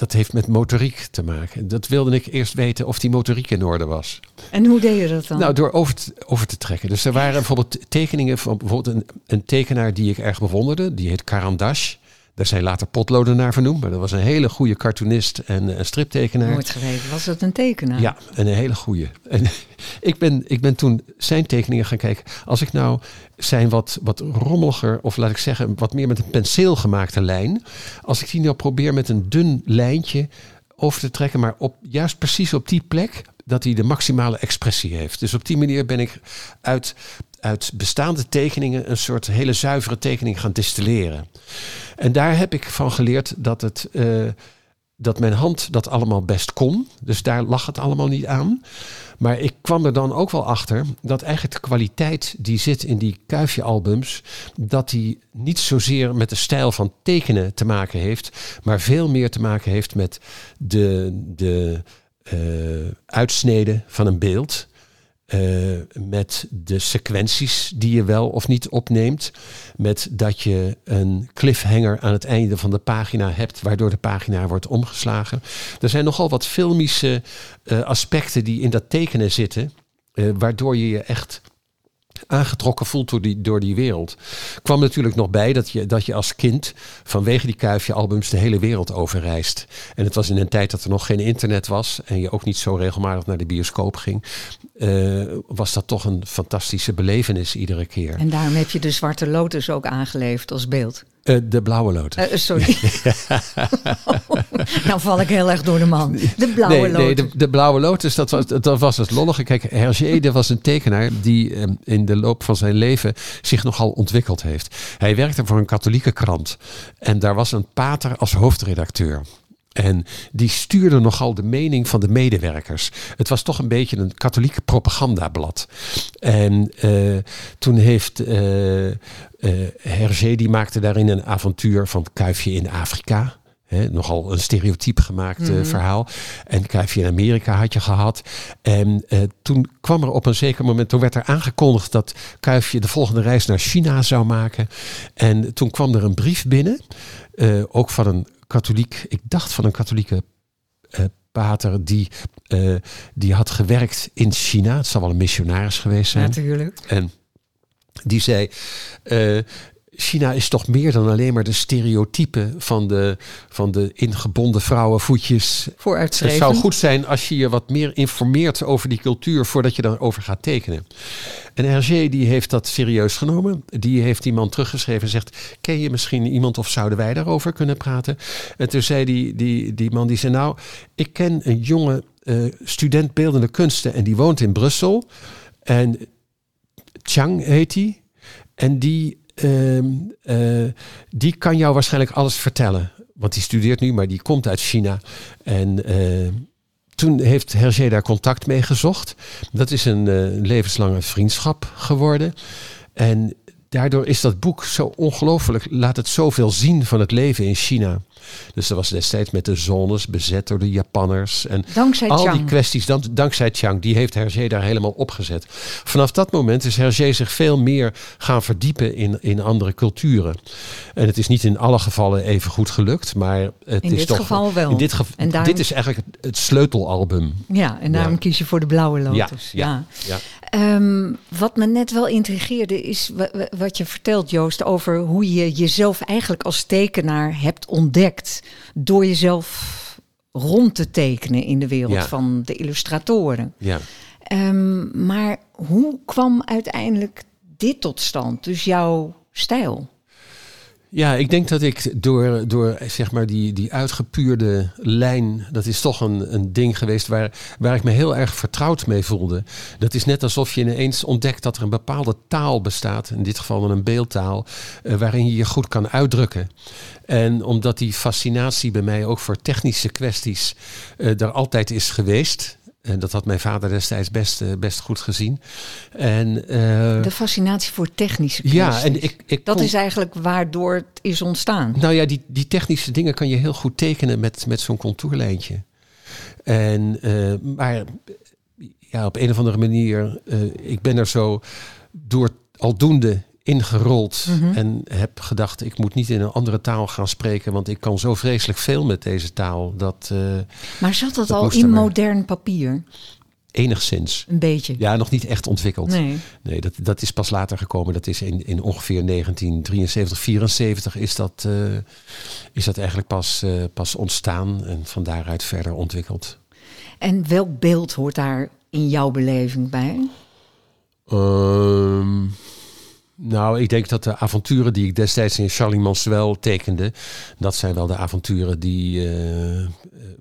dat heeft met motoriek te maken. Dat wilde ik eerst weten of die motoriek in orde was. En hoe deed je dat dan? Nou, door over te, over te trekken. Dus er waren bijvoorbeeld tekeningen van bijvoorbeeld een, een tekenaar die ik erg bewonderde. Die heet Karandash. Daar zijn later potloden naar vernoemd. Maar dat was een hele goede cartoonist en een striptekenaar. Nooit geweten. Was dat een tekenaar? Ja, een hele goede. En ik ben, ik ben toen zijn tekeningen gaan kijken. Als ik nou zijn wat, wat rommeliger, of laat ik zeggen, wat meer met een penseel gemaakte lijn. Als ik die nou probeer met een dun lijntje over te trekken, maar op, juist precies op die plek dat hij de maximale expressie heeft. Dus op die manier ben ik uit, uit bestaande tekeningen een soort hele zuivere tekening gaan distilleren. En daar heb ik van geleerd dat het. Uh, dat mijn hand dat allemaal best kon. Dus daar lag het allemaal niet aan. Maar ik kwam er dan ook wel achter dat eigenlijk de kwaliteit die zit in die kuifje-albums, dat die niet zozeer met de stijl van tekenen te maken heeft, maar veel meer te maken heeft met de, de uitsneden van een beeld. Uh, met de sequenties die je wel of niet opneemt. Met dat je een cliffhanger aan het einde van de pagina hebt, waardoor de pagina wordt omgeslagen. Er zijn nogal wat filmische uh, aspecten die in dat tekenen zitten, waardoor je je echt aangetrokken voelt door die, door die wereld. Kwam natuurlijk nog bij dat je, dat je als kind vanwege die kuifje-albums de hele wereld overreist. En het was in een tijd dat er nog geen internet was en je ook niet zo regelmatig naar de bioscoop ging. Uh, was dat toch een fantastische belevenis iedere keer. En daarom heb je de Zwarte Lotus ook aangeleefd als beeld. Uh, de blauwe lotus. Uh, sorry. nou val ik heel erg door de man. De blauwe nee, lotus. Nee, de, de, blauwe lotus, dat was, dat was het lollige. Kijk, Hergé was een tekenaar die um, in de loop van zijn leven zich nogal ontwikkeld heeft. Hij werkte voor een katholieke krant. En daar was een pater als hoofdredacteur. En die stuurde nogal de mening van de medewerkers. Het was toch een beetje een katholieke propagandablad. En uh, toen heeft uh, uh, Hergé, die maakte daarin een avontuur van Kuifje in Afrika. He, nogal een stereotyp gemaakt mm -hmm. verhaal. En Kuifje in Amerika had je gehad. En uh, toen kwam er op een zeker moment, toen werd er aangekondigd dat Kuifje de volgende reis naar China zou maken. En toen kwam er een brief binnen, uh, ook van een katholiek, ik dacht van een katholieke uh, pater die, uh, die had gewerkt in China. Het zal wel een missionaris geweest zijn. Natuurlijk. En die zei, uh, China is toch meer dan alleen maar de stereotypen van de, van de ingebonden vrouwenvoetjes. Het zou goed zijn als je je wat meer informeert over die cultuur voordat je daarover gaat tekenen. En Hergé die heeft dat serieus genomen. Die heeft die man teruggeschreven en zegt, ken je misschien iemand of zouden wij daarover kunnen praten? En toen zei die, die, die man, die zei nou, ik ken een jonge uh, student beeldende kunsten en die woont in Brussel. En Chang heet hij. En die uh, uh, die kan jou waarschijnlijk alles vertellen. Want die studeert nu, maar die komt uit China. En uh, toen heeft Hergé daar contact mee gezocht. Dat is een uh, levenslange vriendschap geworden. En daardoor is dat boek zo ongelooflijk, laat het zoveel zien van het leven in China. Dus dat was destijds met de zones bezet door de Japanners. En dankzij al Chiang. die kwesties, dan, dankzij Chiang, die heeft Hergé daar helemaal opgezet. Vanaf dat moment is Hergé zich veel meer gaan verdiepen in, in andere culturen. En het is niet in alle gevallen even goed gelukt, maar het in is dit toch. geval wel. In dit, geval, en daarom, dit is eigenlijk het, het sleutelalbum. Ja, en daarom Ja. kies je voor de blauwe lotus. Ja, ja, ja. Ehm, wat me net wel intrigeerde is wat je vertelt, Joost, over hoe je jezelf eigenlijk als tekenaar hebt ontdekt. Door jezelf rond te tekenen in de wereld van de illustratoren. Ja. Ehm, maar hoe kwam uiteindelijk dit tot stand? Dus jouw stijl? Ja, ik denk dat ik door, door zeg maar die, die uitgepuurde lijn, dat is toch een, een ding geweest waar, waar ik me heel erg vertrouwd mee voelde. Dat is net alsof je ineens ontdekt dat er een bepaalde taal bestaat, in dit geval een beeldtaal, uh, waarin je je goed kan uitdrukken. En omdat die fascinatie bij mij ook voor technische kwesties uh, er altijd is geweest, en dat had mijn vader destijds best, eh, best goed gezien. En, uh, de fascinatie voor technische kwesties. Ja, en ik, ik dat is eigenlijk waardoor het is ontstaan. Nou ja, die, die technische dingen kan je heel goed tekenen met, met zo'n contourlijntje. En, uh, maar ja, op een of andere manier, ik ben er zo door aldoende ingerold mhm. en heb gedacht, ik moet niet in een andere taal gaan spreken, want ik kan zo vreselijk veel met deze taal. Dat, uh, maar zat dat, al in modern papier? Enigszins. Een beetje. Ja, nog niet echt ontwikkeld. Nee, nee dat, dat is pas later gekomen. Dat is in, in ongeveer 1973, 74 is dat, uh, is dat eigenlijk pas, uh, pas ontstaan en van daaruit verder ontwikkeld. En welk beeld hoort daar in jouw beleving bij? Um, nou, ik denk dat de avonturen die ik destijds in Charlie Manswell tekende, dat zijn wel de avonturen die, uh,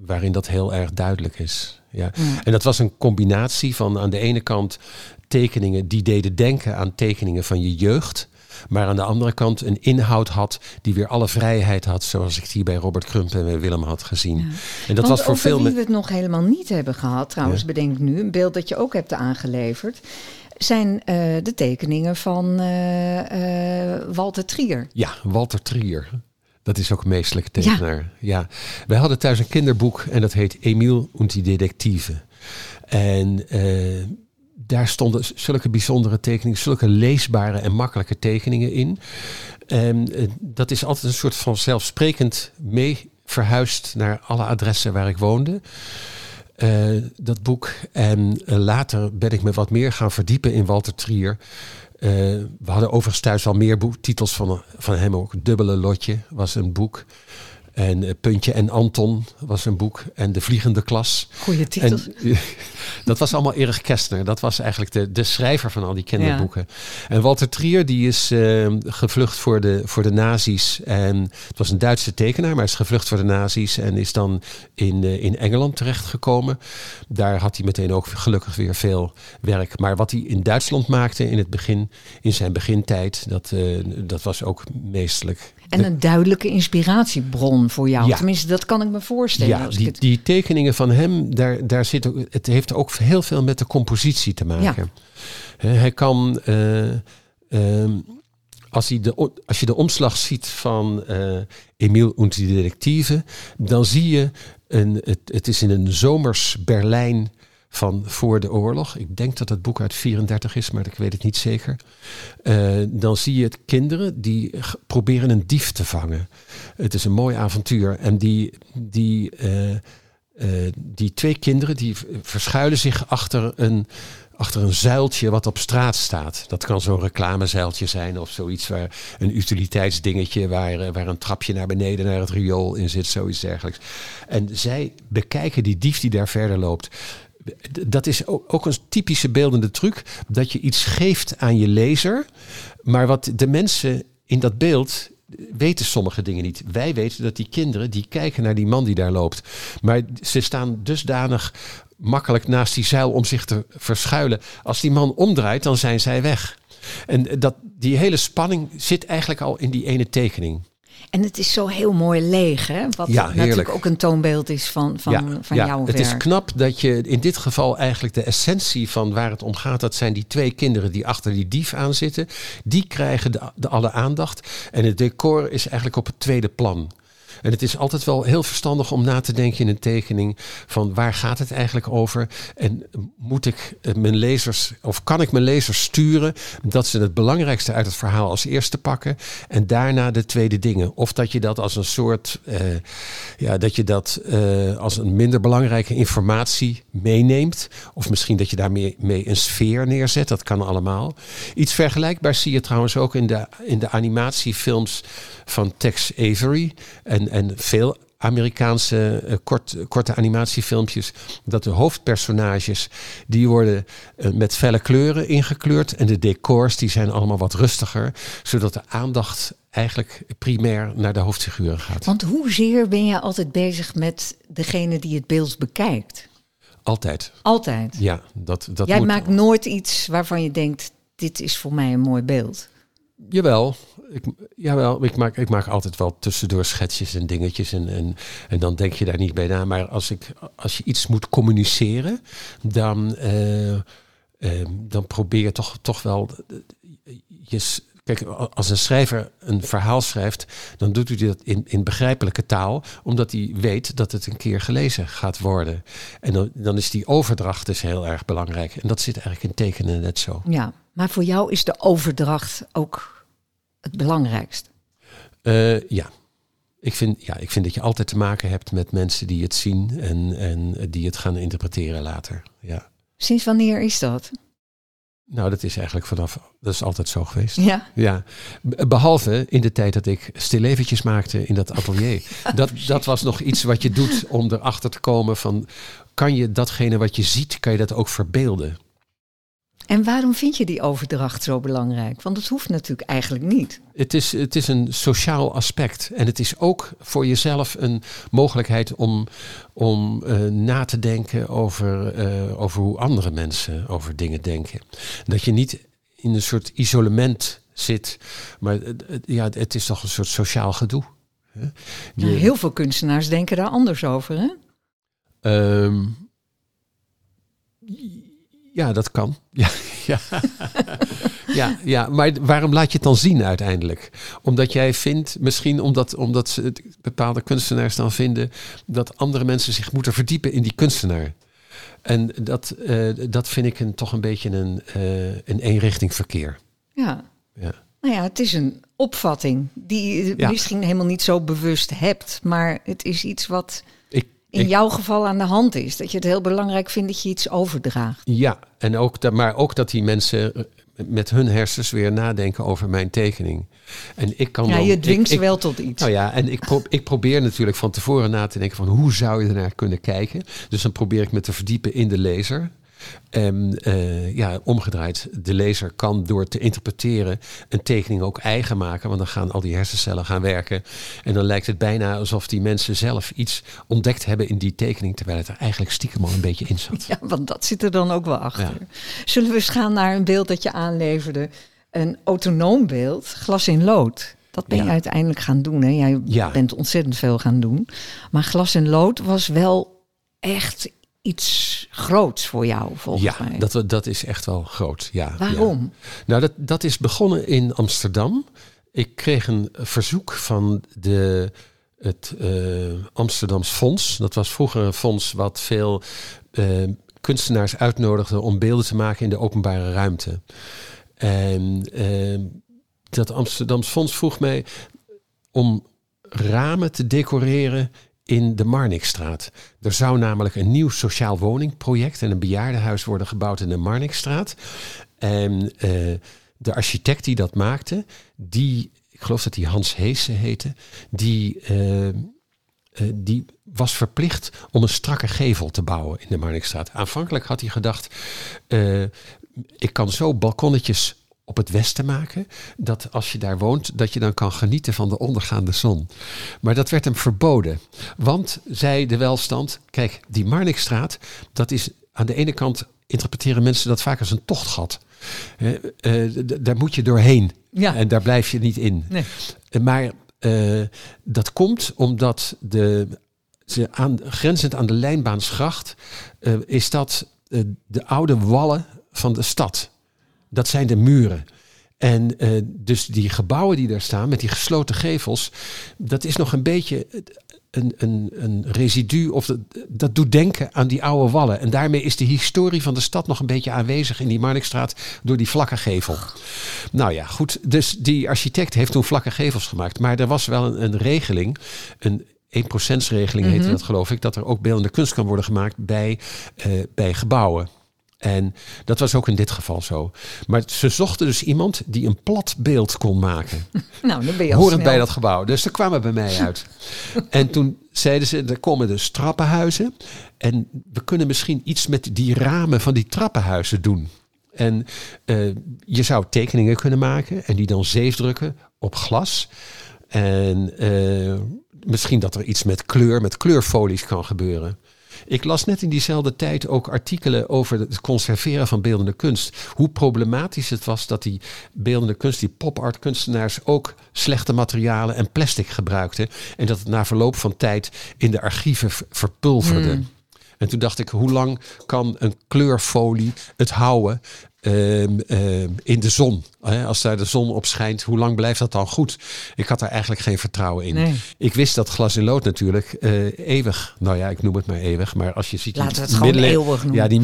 waarin dat heel erg duidelijk is. Ja. En dat was een combinatie van aan de ene kant tekeningen die deden denken aan tekeningen van je jeugd. Maar aan de andere kant een inhoud had die weer alle vrijheid had, zoals ik die bij Robert Crump en bij Willem had gezien. En dat was voor veel mensen. we het nog helemaal niet hebben gehad, trouwens, bedenk nu, een beeld dat je ook hebt aangeleverd zijn uh, de tekeningen van uh, uh, Walter Trier. Ja, Walter Trier. Dat is ook een meestelijke tekenaar. Ja. ja. Wij hadden thuis een kinderboek en dat heet Emile und die Detective. En daar stonden zulke bijzondere tekeningen, zulke leesbare en makkelijke tekeningen in. En dat is altijd een soort van zelfsprekend mee verhuisd naar alle adressen waar ik woonde. Uh, dat boek. En uh, later ben ik me wat meer gaan verdiepen in Walter Trier. Uh, we hadden overigens thuis al meer titels van, van hem ook. Dubbele Lotje was een boek. En uh, Puntje en Anton was een boek. En De Vliegende Klas. Goeie titels. En, dat was allemaal Erich Kästner. Dat was eigenlijk de, de schrijver van al die kinderboeken. En Walter Trier die is uh, gevlucht voor de, voor de nazi's. En het was een Duitse tekenaar, maar is gevlucht voor de nazi's. En is dan in, uh, in Engeland terechtgekomen. Daar had hij meteen ook gelukkig weer veel werk. Maar wat hij in Duitsland maakte in het begin, in zijn begintijd, dat, dat was ook meestelijk. En een duidelijke inspiratiebron voor jou. Ja. Tenminste, dat kan ik me voorstellen. Ja, die, die tekeningen van hem, daar, daar zit ook, het heeft ook heel veel met de compositie te maken. Ja. Hij kan, uh, uh, als, hij de, als je de omslag ziet van uh, Emile und die Detective, dan zie je, een, het, het is in een zomers Berlijn van voor de oorlog. Ik denk dat het boek uit 34 is, maar ik weet het niet zeker. Uh, dan zie je het kinderen die proberen een dief te vangen. Het is een mooi avontuur. En die, die, uh, uh, die twee kinderen die verschuilen zich achter een, achter een zuiltje wat op straat staat. Dat kan zo'n reclamezuiltje zijn of zoiets waar een utiliteitsdingetje waar, waar een trapje naar beneden naar het riool in zit, zoiets dergelijks. En zij bekijken die dief die daar verder loopt dat is ook een typische beeldende truc. Dat je iets geeft aan je lezer. Maar wat de mensen in dat beeld weten sommige dingen niet. Wij weten dat die kinderen die kijken naar die man die daar loopt. Maar ze staan dusdanig makkelijk naast die zuil om zich te verschuilen. Als die man omdraait, dan zijn zij weg. En dat, die hele spanning zit eigenlijk al in die ene tekening. En het is zo heel mooi leeg, hè? Wat ja, natuurlijk ook een toonbeeld is van, van, ja, van ja, jouw Het is knap dat je in dit geval eigenlijk de essentie van waar het om gaat, dat zijn die twee kinderen die achter die dief aan zitten. Die krijgen de, de alle aandacht. En het decor is eigenlijk op het tweede plan. En het is altijd wel heel verstandig om na te denken in een tekening van waar gaat het eigenlijk over? En moet ik eh, mijn lezers, of kan ik mijn lezers sturen dat ze het belangrijkste uit het verhaal als eerste pakken en daarna de tweede dingen? Of dat je dat als een soort, uh, ja, dat je dat uh, als een minder belangrijke informatie meeneemt. Of misschien dat je daarmee mee een sfeer neerzet. Dat kan allemaal. Iets vergelijkbaars zie je trouwens ook in de, in de animatiefilms van Tex Avery. En, en veel Amerikaanse uh, kort, korte animatiefilmpjes. Dat de hoofdpersonages die worden uh, met felle kleuren ingekleurd. En de decors die zijn allemaal wat rustiger. Zodat de aandacht eigenlijk primair naar de hoofdfiguren gaat. Want hoezeer ben je altijd bezig met degene die het beeld bekijkt? Altijd. Altijd? Ja, dat, dat Jij moet... maakt nooit iets waarvan je denkt, dit is voor mij een mooi beeld. Jawel, ik, jawel ik, maak, ik maak altijd wel tussendoor schetsjes en dingetjes. En, en, en dan denk je daar niet bij na. Maar als, ik, als je iets moet communiceren, dan, uh, uh, dan probeer je toch, toch wel je, Kijk, als een schrijver een verhaal schrijft, dan doet hij dat in, in begrijpelijke taal, omdat hij weet dat het een keer gelezen gaat worden. En dan, dan is die overdracht dus heel erg belangrijk. En dat zit eigenlijk in tekenen net zo. Ja, maar voor jou is de overdracht ook het belangrijkst? Uh, ja. Ik vind, ja, ik vind dat je altijd te maken hebt met mensen die het zien en, en die het gaan interpreteren later. Ja. Sinds wanneer is dat? Nou, dat is eigenlijk vanaf, dat is altijd zo geweest. Ja. ja. Behalve in de tijd dat ik stilleventjes maakte in dat atelier. dat, dat was nog iets wat je doet om erachter te komen van, kan je datgene wat je ziet, kan je dat ook verbeelden? En waarom vind je die overdracht zo belangrijk? Want het hoeft natuurlijk eigenlijk niet. Het is, het is een sociaal aspect. En het is ook voor jezelf een mogelijkheid om, om uh, na te denken over, uh, over hoe andere mensen over dingen denken. Dat je niet in een soort isolement zit, maar uh, ja, het is toch een soort sociaal gedoe. Je, ja, heel veel kunstenaars denken daar anders over, hè? Um, ja, dat kan. Ja, ja. ja, ja, maar waarom laat je het dan zien uiteindelijk? Omdat jij vindt, misschien omdat, omdat ze, bepaalde kunstenaars dan vinden dat andere mensen zich moeten verdiepen in die kunstenaar. En dat, uh, dat vind ik een, toch een beetje een, uh, een eenrichting verkeer. Ja. ja. Nou ja, het is een opvatting die je ja. misschien helemaal niet zo bewust hebt, maar het is iets wat ik, in ik, jouw geval aan de hand is. Dat je het heel belangrijk vindt dat je iets overdraagt. Ja, en ook dat, maar ook dat die mensen met hun hersens weer nadenken over mijn tekening. En ik kan ja, dan, je dwingt ik, ze ik, wel tot iets. Nou ja, en ik, pro, ik probeer natuurlijk van tevoren na te denken van hoe zou je ernaar kunnen kijken. Dus dan probeer ik me te verdiepen in de lezer. En uh, ja, omgedraaid, de lezer kan door te interpreteren een tekening ook eigen maken. Want dan gaan al die hersencellen gaan werken. En dan lijkt het bijna alsof die mensen zelf iets ontdekt hebben in die tekening. Terwijl het er eigenlijk stiekem al een beetje in zat. Ja, want dat zit er dan ook wel achter. Ja. Zullen we eens gaan naar een beeld dat je aanleverde? Een autonoom beeld, glas in lood. Dat ben je ja. uiteindelijk gaan doen. Hè? Jij ja. bent ontzettend veel gaan doen. Maar glas in lood was wel echt iets groots voor jou, volgens ja, mij. Dat, dat is echt wel groot. Ja, Waarom? Ja. Nou, dat, dat is begonnen in Amsterdam. Ik kreeg een verzoek van de, het uh, Amsterdams Fonds. Dat was vroeger een fonds wat veel uh, kunstenaars uitnodigde om beelden te maken in de openbare ruimte. En uh, dat Amsterdams Fonds vroeg mij om ramen te decoreren in de Marnixstraat. Er zou namelijk een nieuw sociaal woningproject en een bejaardenhuis worden gebouwd in de Marnixstraat. En uh, de architect die dat maakte, die, ik geloof dat hij Hans Heesen heette, die, uh, uh, die was verplicht om een strakke gevel te bouwen in de Marnixstraat. Aanvankelijk had hij gedacht, ik kan zo balkonnetjes op het westen maken. Dat als je daar woont, dat je dan kan genieten van de ondergaande zon. Maar dat werd hem verboden. Want, zei de welstand, kijk, die Marnixstraat, dat is aan de ene kant interpreteren mensen dat vaak als een tochtgat. Uh, uh, daar moet je doorheen. Ja. En daar blijf je niet in. Nee. Maar uh, dat komt omdat de, aan, grenzend aan de Lijnbaansgracht is dat de oude wallen van de stad. Dat zijn de muren. En uh, dus die gebouwen die daar staan met die gesloten gevels, dat is nog een beetje een, een, een residu of dat, dat doet denken aan die oude wallen. En daarmee is de historie van de stad nog een beetje aanwezig in die Marnixstraat door die vlakke gevel. Nou ja, goed. Dus die architect heeft toen vlakke gevels gemaakt. Maar er was wel een, een regeling, een 1%-regeling heette mhm. dat geloof ik, dat er ook beeldende kunst kan worden gemaakt bij, uh, bij gebouwen. En dat was ook in dit geval zo. Maar ze zochten dus iemand die een plat beeld kon maken. nou, dan ben je Horend bij dat gebouw. Dus ze kwamen bij mij uit. en toen zeiden ze, er komen dus trappenhuizen. En we kunnen misschien iets met die ramen van die trappenhuizen doen. En uh, je zou tekeningen kunnen maken en die dan zeefdrukken op glas. En uh, misschien dat er iets met kleur, met kleurfolies kan gebeuren. Ik las net in diezelfde tijd ook artikelen over het conserveren van beeldende kunst. Hoe problematisch het was dat die beeldende kunst, die pop-art kunstenaars ook slechte materialen en plastic gebruikten. En dat het na verloop van tijd in de archieven verpulverde. Hmm. En toen dacht ik, hoe lang kan een kleurfolie het houden Ehm, ehm, in de zon. Als daar de zon op schijnt, hoe lang blijft dat dan goed? Ik had daar eigenlijk geen vertrouwen in. Ik wist dat glas in lood natuurlijk uh, eeuwig, nou ja, ik noem het maar eeuwig, maar als je ziet Laten we het gewoon eeuwig noemen. Ja, die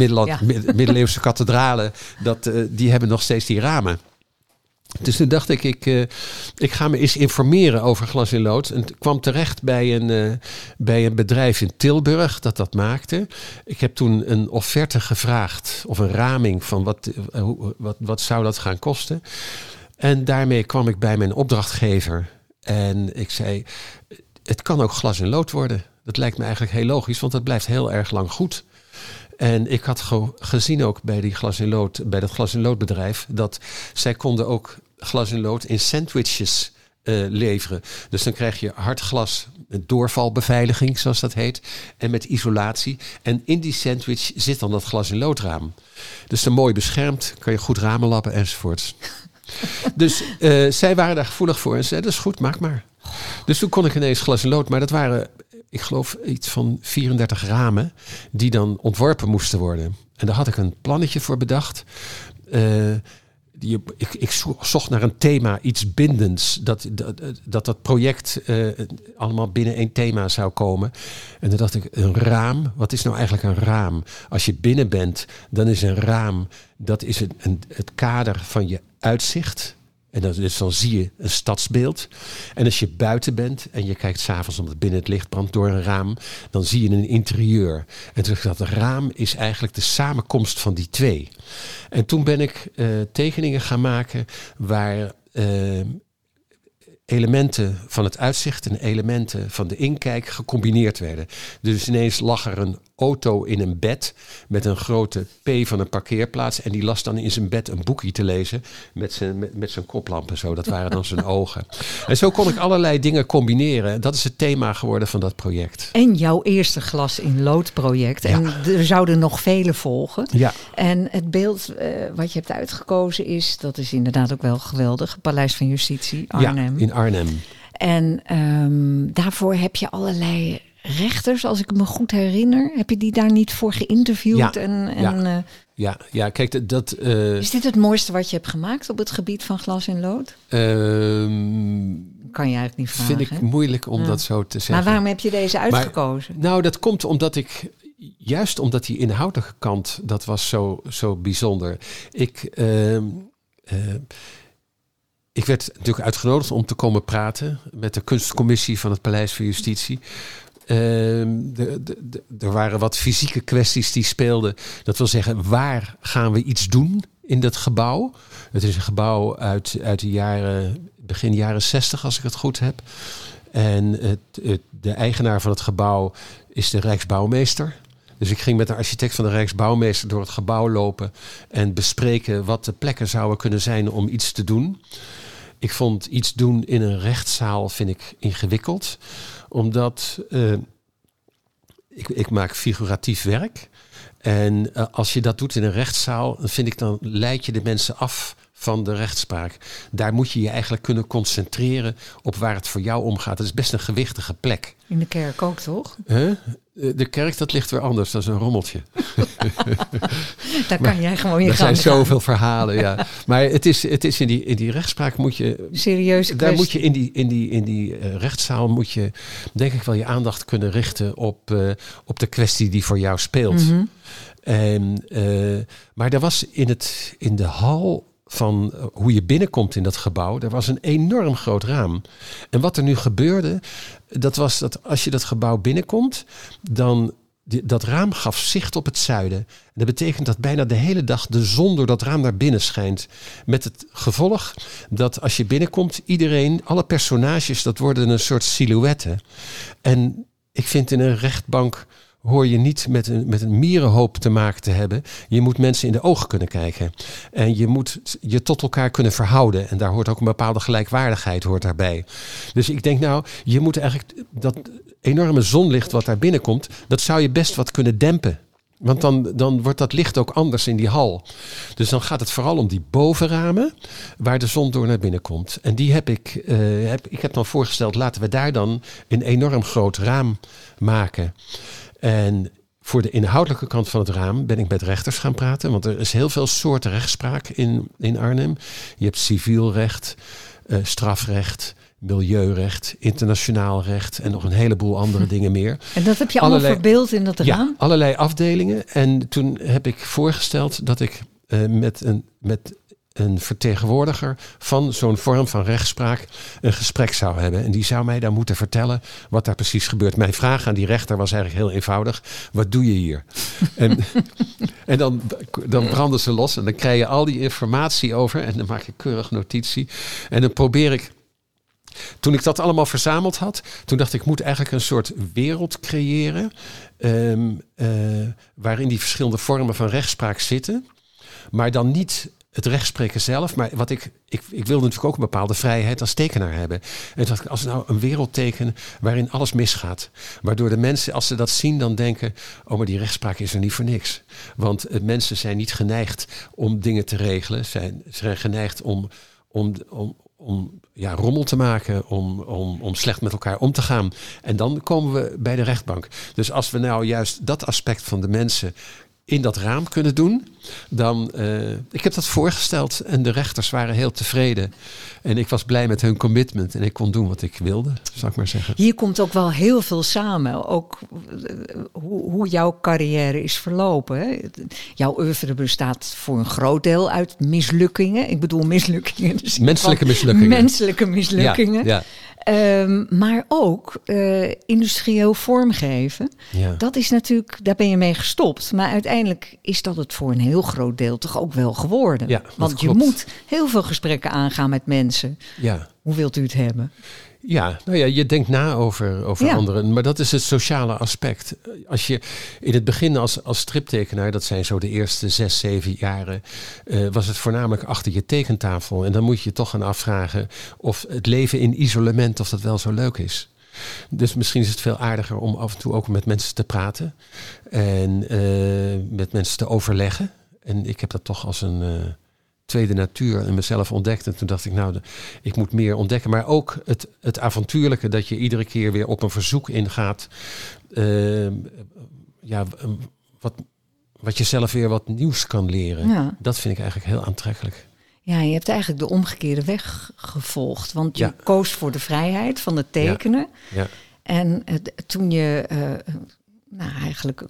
middeleeuwse kathedralen, dat, uh, die hebben nog steeds die ramen. Dus toen dacht ik, ik, uh, ik ga me eens informeren over glas in lood. En kwam terecht bij een, bij een bedrijf in Tilburg dat dat maakte. Ik heb toen een offerte gevraagd, of een raming van wat, uh, wat, wat zou dat gaan kosten. En daarmee kwam ik bij mijn opdrachtgever. En ik zei, het kan ook glas in lood worden. Dat lijkt me eigenlijk heel logisch, want dat blijft heel erg lang goed. En ik had gezien ook bij, die glas in lood, bij dat glas in loodbedrijf dat zij konden ook glas in lood in sandwiches uh, leveren. Dus dan krijg je hard glas met doorvalbeveiliging, zoals dat heet, en met isolatie. En in die sandwich zit dan dat glas in loodraam. Dus dan mooi beschermd, kan je goed ramen lappen enzovoorts. dus uh, zij waren daar gevoelig voor en zeiden, dat is goed, maak maar. Dus toen kon ik ineens glas in lood, maar dat waren ik geloof iets van 34 ramen die dan ontworpen moesten worden. En daar had ik een plannetje voor bedacht. Uh, ik, ik, zocht naar een thema, iets bindends. Dat dat, dat, dat project uh, allemaal binnen één thema zou komen. En dan dacht ik, een raam. Wat is nou eigenlijk een raam? Als je binnen bent, dan is een raam. Dat is een, het kader van je uitzicht. En dan, dus dan zie je een stadsbeeld. En als je buiten bent en je kijkt s'avonds omdat binnen het licht brandt door een raam, dan zie je een interieur. En dus dat raam is eigenlijk de samenkomst van die twee. En toen ben ik uh, tekeningen gaan maken waar uh, elementen van het uitzicht en elementen van de inkijk gecombineerd werden. Dus ineens lag er een auto in een bed met een grote P van een parkeerplaats. En die las dan in zijn bed een boekje te lezen met zijn, met, met zijn koplampen zo. Dat waren dan zijn ogen. En zo kon ik allerlei dingen combineren. Dat is het thema geworden van dat project. En jouw eerste glas in lood project. En er zouden nog vele volgen. Ja. En het beeld uh, wat je hebt uitgekozen is, dat is inderdaad ook wel geweldig. Paleis van Justitie, Arnhem. Ja, in Arnhem. En um, daarvoor heb je allerlei rechters, als ik me goed herinner. Heb je die daar niet voor geïnterviewd? Ja, en, en, ja. Uh, ja, ja, kijk, dat... Uh, is dit het mooiste wat je hebt gemaakt op het gebied van glas en lood? Uh, kan je eigenlijk niet vragen. Vind ik moeilijk om ja. dat zo te zeggen. Maar waarom heb je deze uitgekozen? Maar, nou, dat komt omdat ik... Juist omdat die inhoudelijke kant, dat was zo, zo bijzonder. Ik... Uh, ik werd natuurlijk uitgenodigd om te komen praten met de kunstcommissie van het Paleis van Justitie. Uh, er waren wat fysieke kwesties die speelden. Dat wil zeggen, waar gaan we iets doen in dat gebouw? Het is een gebouw uit, uit de jaren, begin jaren 60, als ik het goed heb. En het, het, de eigenaar van het gebouw is de Rijksbouwmeester. Dus ik ging met de architect van de Rijksbouwmeester door het gebouw lopen en bespreken wat de plekken zouden kunnen zijn om iets te doen. Ik vond iets doen in een rechtszaal vind ik ingewikkeld omdat uh, ik, ik, maak figuratief werk. En eh, als je dat doet in een rechtszaal, dan vind ik dan leid je de mensen af van de rechtspraak. Daar moet je je eigenlijk kunnen concentreren op waar het voor jou om gaat. Het is best een gewichtige plek. In de kerk ook, toch? Huh? De kerk, dat ligt weer anders. Dat is een rommeltje. Daar kan jij gewoon je Er gang zijn gaan. zoveel verhalen, ja. Maar het is, het is in, die, in die rechtspraak moet je... Serieuze Daar moet je in die, in die, in die eh, rechtszaal moet je denk ik wel je aandacht kunnen richten op, eh, op de kwestie die voor jou speelt. En, eh, maar er was in, het, in de hal van eh, hoe je binnenkomt in dat gebouw, er was een enorm groot raam. En wat er nu gebeurde, dat was dat als je dat gebouw binnenkomt, dan dat raam gaf zicht op het zuiden. En dat betekent dat bijna de hele dag de zon door dat raam naar binnen schijnt. Met het gevolg dat als je binnenkomt, iedereen, alle personages, dat worden een soort silhouetten. En ik vind in een rechtbank hoor je niet met een, met een mierenhoop te maken te hebben. Je moet mensen in de ogen kunnen kijken. En je moet je tot elkaar kunnen verhouden. En daar hoort ook een bepaalde gelijkwaardigheid hoort daarbij. Dus ik denk nou, je moet eigenlijk dat enorme zonlicht wat daar binnenkomt, dat zou je best wat kunnen dempen. Want dan, dan wordt dat licht ook anders in die hal. Dus dan gaat het vooral om die bovenramen waar de zon door naar binnen komt. En die heb ik, eh, heb, ik heb dan voorgesteld, laten we daar dan een enorm groot raam maken. En voor de inhoudelijke kant van het raam ben ik met rechters gaan praten. Want er is heel veel soorten rechtspraak in, in Arnhem. Je hebt civiel recht, eh, strafrecht, milieurecht, internationaal recht en nog een heleboel andere dingen meer. En dat heb je allemaal Allerlei- verbeeld in dat Ja, raam? allerlei afdelingen. En toen heb ik voorgesteld dat ik eh, met, een, met een vertegenwoordiger van zo'n vorm van rechtspraak een gesprek zou hebben. En die zou mij dan moeten vertellen wat daar precies gebeurt. Mijn vraag aan die rechter was eigenlijk heel eenvoudig. Wat doe je hier? en en dan, dan branden ze los en dan krijg je al die informatie over. En dan maak ik keurig notitie. En dan probeer ik toen ik dat allemaal verzameld had, toen dacht ik, ik moet eigenlijk een soort wereld creëren. ehm, eh, waarin die verschillende vormen van rechtspraak zitten. Maar dan niet het rechtspreken zelf. Maar wat ik, ik, ik wilde natuurlijk ook een bepaalde vrijheid als tekenaar hebben. En dacht ik, als nou een wereld tekenen waarin alles misgaat. Waardoor de mensen, als ze dat zien, dan denken: oh, maar die rechtspraak is er niet voor niks. Want mensen zijn niet geneigd om dingen te regelen. Zijn, zijn geneigd om, om, om, om ja, rommel te maken, om, om, om slecht met elkaar om te gaan. En dan komen we bij de rechtbank. Dus als we nou juist dat aspect van de mensen in dat raam kunnen doen, dan. eh, ik heb dat voorgesteld en de rechters waren heel tevreden. En ik was blij met hun commitment en ik kon doen wat ik wilde, zou ik maar zeggen. Hier komt ook wel heel veel samen. Ook eh, hoe, hoe jouw carrière is verlopen. Hè? Jouw oeuvre bestaat voor een groot deel uit mislukkingen. Ik bedoel mislukkingen. dus Menselijke mislukkingen. Menselijke mislukkingen. Ja, Ehm, maar ook eh, industrieel vormgeven. ja. Dat is natuurlijk, daar ben je mee gestopt. Maar uiteindelijk is dat het voor een heel groot deel toch ook wel geworden. Ja, Want je moet heel veel gesprekken aangaan met mensen. ja. Hoe wilt u het hebben? Ja, nou ja, je denkt na over, over Ja. anderen. Maar dat is het sociale aspect. Als je in het begin als, als striptekenaar, dat zijn zo de eerste zes, zeven jaren, eh, was het voornamelijk achter je tekentafel. En dan moet je je toch gaan afvragen of het leven in isolement, of dat wel zo leuk is. Dus misschien is het veel aardiger om af en toe ook met mensen te praten. En eh, met mensen te overleggen. En ik heb dat toch als een... eh, tweede natuur in mezelf ontdekt. En toen dacht ik, nou, ik moet meer ontdekken. Maar ook het, het avontuurlijke, dat je iedere keer weer op een verzoek ingaat. Ehm, ja, wat, wat je zelf weer wat nieuws kan leren. Ja. Dat vind ik eigenlijk heel aantrekkelijk. Ja, je hebt eigenlijk de omgekeerde weg gevolgd. Want je Ja. koos voor de vrijheid van het tekenen. Ja, En toen je eh, nou, eigenlijk